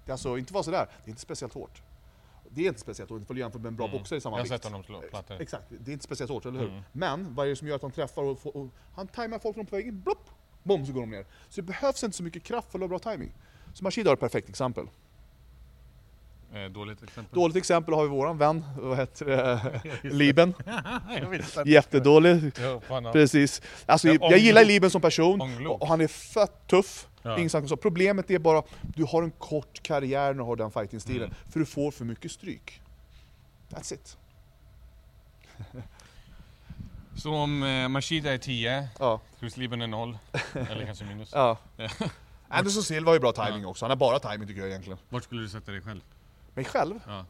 Det är alltså inte bara sådär, det är inte speciellt hårt. Det är inte speciellt hårt, för jämfört med en bra Mm. boxare i samma Jag har vikt. sett honom slå plattor. Exakt, det är inte speciellt hårt, eller hur? Mm. Men vad är det som gör att han träffar och, får, och han tajmar folk på väg in, blopp! Bom så går de ner. Så det behövs inte så mycket kraft för att ha bra timing. Så Machida har ett perfekt exempel. Eh, dåligt exempel. Dåligt exempel har vi våran vän, vad heter det, Liben. jag. Jättedålig. Ja, ja. Precis. Alltså, jag Ånglo- gillar Liben som person, och han är fett tuff. Ja. Så. Problemet är bara, du har en kort karriär när du har den fighting-stilen, Mm. för du får för mycket stryk. That's it. Så om eh, Mashida är 10, Ja. Chris Lieben är 0, eller kanske minus. ja. Ja. Anderson Silva har ju bra timing också, han har bara timing tycker jag egentligen. Vart skulle du sätta dig själv? Mig själv? Ja.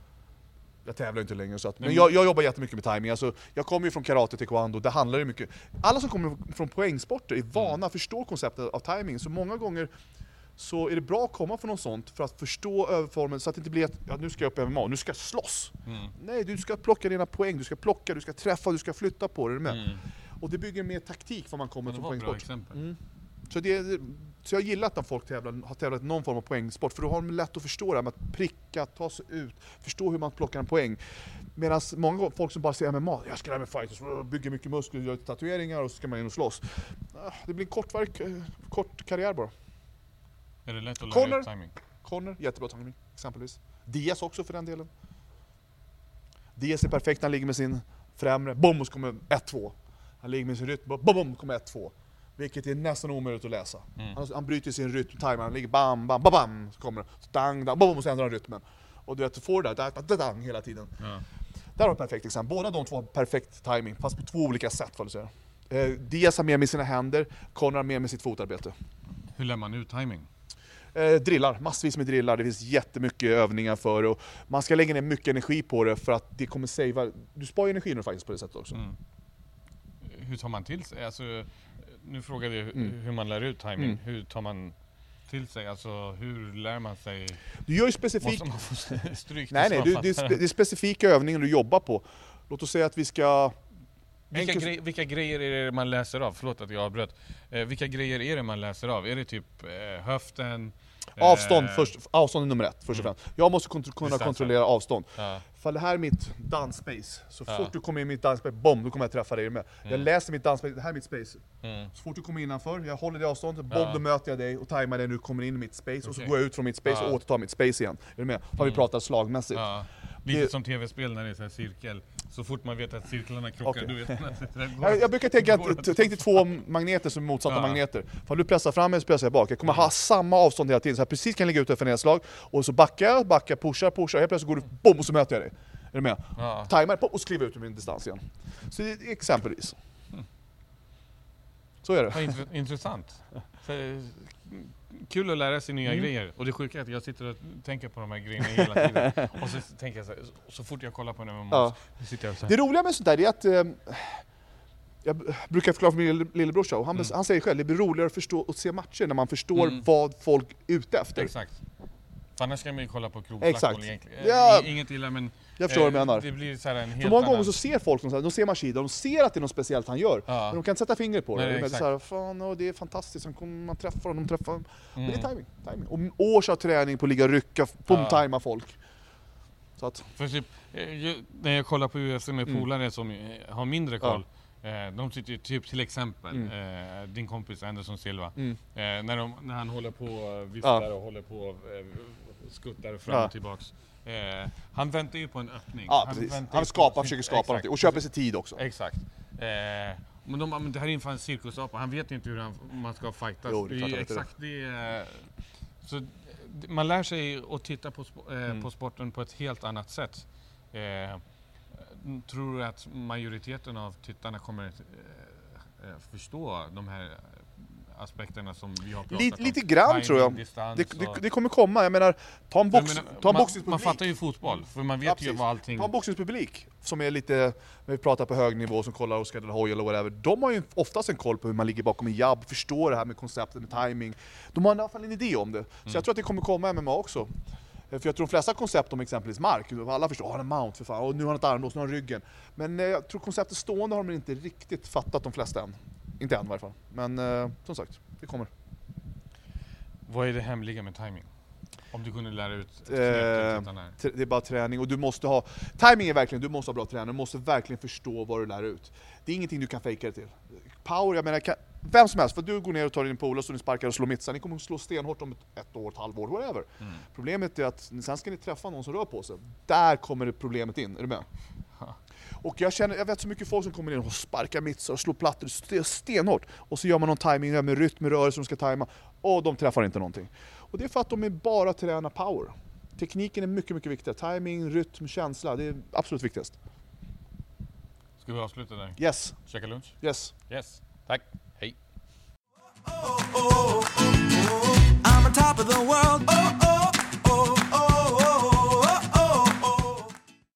Jag tävlar inte längre så att, men jag, jag jobbar jättemycket med timing. Alltså, jag kommer ju från karate, taekwondo, det handlar ju mycket... Alla som kommer från poängsporter är vana, förstår konceptet av timing, så många gånger så är det bra att komma från något sånt för att förstå överformen så att det inte blir att ja, nu ska jag upp i MMA, nu ska jag slåss. Mm. Nej, du ska plocka dina poäng, du ska plocka, du ska träffa, du ska flytta på dig. Är med? Mm. Och det bygger mer taktik vad man kommer från var poängsport. Mm. Så, det, så jag gillar att när folk tävlar, har tävlat i någon form av poängsport, för då har de lätt att förstå det här med att pricka, ta sig ut, förstå hur man plockar en poäng. Medan många folk som bara ser MMA, jag ska lära mig fighters, bygger mycket muskler, gör tatueringar och så ska man in och slåss. Ah, Det blir en kortvark, eh, kort karriär bara. Är det lätt att lära Corner. ut timing? Connor, jättebra timing exempelvis. Diaz också för den delen. Diaz är perfekt, han ligger med sin främre, bom, och så kommer 1-2. Han ligger med sin rytm, bom, bom, kommer 1-2. Vilket är nästan omöjligt att läsa. Mm. Han, han bryter sin rytm, timer, han ligger bam, bam, bam, bam, så kommer. Så dang, dang, bom, och så ändrar han rytmen. Och du vet, du får det där, dang, dang, hela tiden. Ja. Där har du perfekt exempel. Båda de två har perfekt timing, fast på två olika sätt får du säga. Eh, Diaz har mer med sina händer, Connor har mer med sitt fotarbete. Hur lär man ut timing? Eh, drillar, massvis med drillar, det finns jättemycket övningar för det och man ska lägga ner mycket energi på det för att det kommer savea, du sparar energi när du faktiskt på det sättet också. Mm. Hur tar man till sig? Alltså, nu frågade jag Mm. hur man lär ut timing. Mm. Hur tar man till sig? Alltså hur lär man sig? Du gör ju specifik... Måste man få stryk Nej nej, du, det, är spe, det är specifika övningar du jobbar på. Låt oss säga att vi ska... Vilka, Vilken- grej, vilka grejer är det man läser av? Förlåt att jag avbröt. Eh, vilka grejer är det man läser av? Är det typ eh, höften? Avstånd, Eh, först, avstånd är nummer ett, först och Mm. främst. Jag måste kont- kunna Distansen. kontrollera avstånd. Ja. För det här är mitt dansspace. Så Ja. fort du kommer in i mitt dansspace, bom, då kommer jag träffa dig med. Jag Mm. läser mitt dansspace, det här är mitt space. Mm. Så fort du kommer innanför, jag håller det avståndet, bom, Ja. då möter jag dig och tajmar dig när du kommer in i mitt space. Och så går jag ut från mitt space och återtar mitt space igen. Är du med? Har vi Mm. pratat slagmässigt. Lite Det- som tv-spel när det är så här cirkel. Så fort man vet att cirklarna krockar, Okej. du vet det Jag, jag brukar tänka att, tänk dig två magneter som är motsatta Ja. magneter. För du pressar fram mig så pressar jag bak. Jag kommer Mm. ha samma avstånd hela tiden, så jag precis kan ligga ute för nedslag. Och så backar jag, backar, pushar, pushar, helt plötsligt går du, bom, och så möter jag dig. Är du med? Ja. Tajmar, och så kliver jag ut ur min distans igen. Så det exempelvis. Så är det. Intressant. Kul att lära sig nya Mm. grejer. Och det sjuka är att jag sitter och tänker på de här grejerna hela tiden. och så tänker jag så, här, så fort jag kollar på en MMA Ja. så sitter jag så här. Det roliga med sånt där är att eh, jag brukar förklara för min lille- lillebrorsa, och han, Mm. han säger själv, det blir roligare att förstå och se matcher när man förstår Mm. vad folk är ute efter. Exakt. För annars kan man ju kolla på krogslagsmål egentligen. Ja. Inget illa men Jag förstår vad du eh, menar. det blir så en helt För många annan... gånger så ser folk, så här, de ser Mashida, de ser att det är något speciellt han gör. Ja. Men de kan inte sätta fingret på det. Nej, det är exakt. så här, fan, åh, det är fantastiskt, kommer, man träffar honom, de träffar honom. Men det är Mm. timing, timing. Och års av träning på att ligga och rycka, pumtajma folk. Så att, För typ, eh, när jag kollar på UFC med Mm. polare som eh, har mindre Ja. koll. Eh, de sitter ju typ till exempel, Mm. eh, din kompis Anderson Silva. mm. Eh, när, de, när han håller på och viftar Ja. och håller på och eh, skuttar fram Ja. och tillbaks. Eh, han väntar ju på en öppning. Ja, precis. väntar Han ju skapar, försöker skapa exakt. någonting och köper sig tid också. Exakt. Eh, men, de, men det här är inför en cirkusapa, han vet ju inte hur han, man ska fightas. Jo, det är klart han vet det. exakt det. är- Så man lär sig att titta på, eh, Mm. på sporten på ett helt annat sätt. Eh, tror du att majoriteten av tittarna kommer eh, eh, förstå de här eh, aspekterna som vi har pratat Lite, om? lite grann Timing, tror jag. distans Det, det, det kommer komma, jag menar, ta en, box, menar, ta en man, boxningspublik. man fattar ju fotboll, för man vet Ja, ju vad allting... Ta en boxningspublik som är lite, när vi pratar på hög nivå, som kollar Oscar de la Hoya eller whatever. De har ju oftast en koll på hur man ligger bakom en jabb, förstår det här med konceptet med timing. De har i alla fall en idé om det. Så Mm. jag tror att det kommer komma MMA också. Eh, För jag tror de flesta koncept om exempelvis mark, alla förstår, oh, han har en mount för fan, och nu har han ett armlås, nu har han ryggen. Men eh, jag tror konceptet stående har de inte riktigt fattat de flesta än. Inte än i varje fall. Men eh, som sagt, det kommer. Vad är det hemliga med timing? Om du kunde lära ut ett knep Eh, till tittarna här. T- Det är bara träning och du måste ha... Timing är verkligen, du måste ha bra träning, du måste verkligen förstå vad du lär ut. Det är ingenting du kan fejka det till. Power, jag menar, kan, vem som helst, för du går ner och tar din polare och så ni sparkar och slår mittsar, ni kommer att slå stenhårt om ett, ett år, ett halvår, whatever. Mm. Problemet är att sen ska ni träffa någon som rör på sig. Där kommer det problemet in, är du med? Och jag, känner, jag vet så mycket folk som kommer in och sparkar mittsar och slår plattor st- stenhårt. Och så gör man någon timing med rytm, med rörelse de ska tajma. Och de träffar inte någonting. Och det är för att de är bara tränar power. Tekniken är mycket, mycket viktigare. Timing, rytm, känsla, det är absolut viktigast. Ska vi avsluta där? Yes, Käka lunch? yes. Yes. Tack. Hej.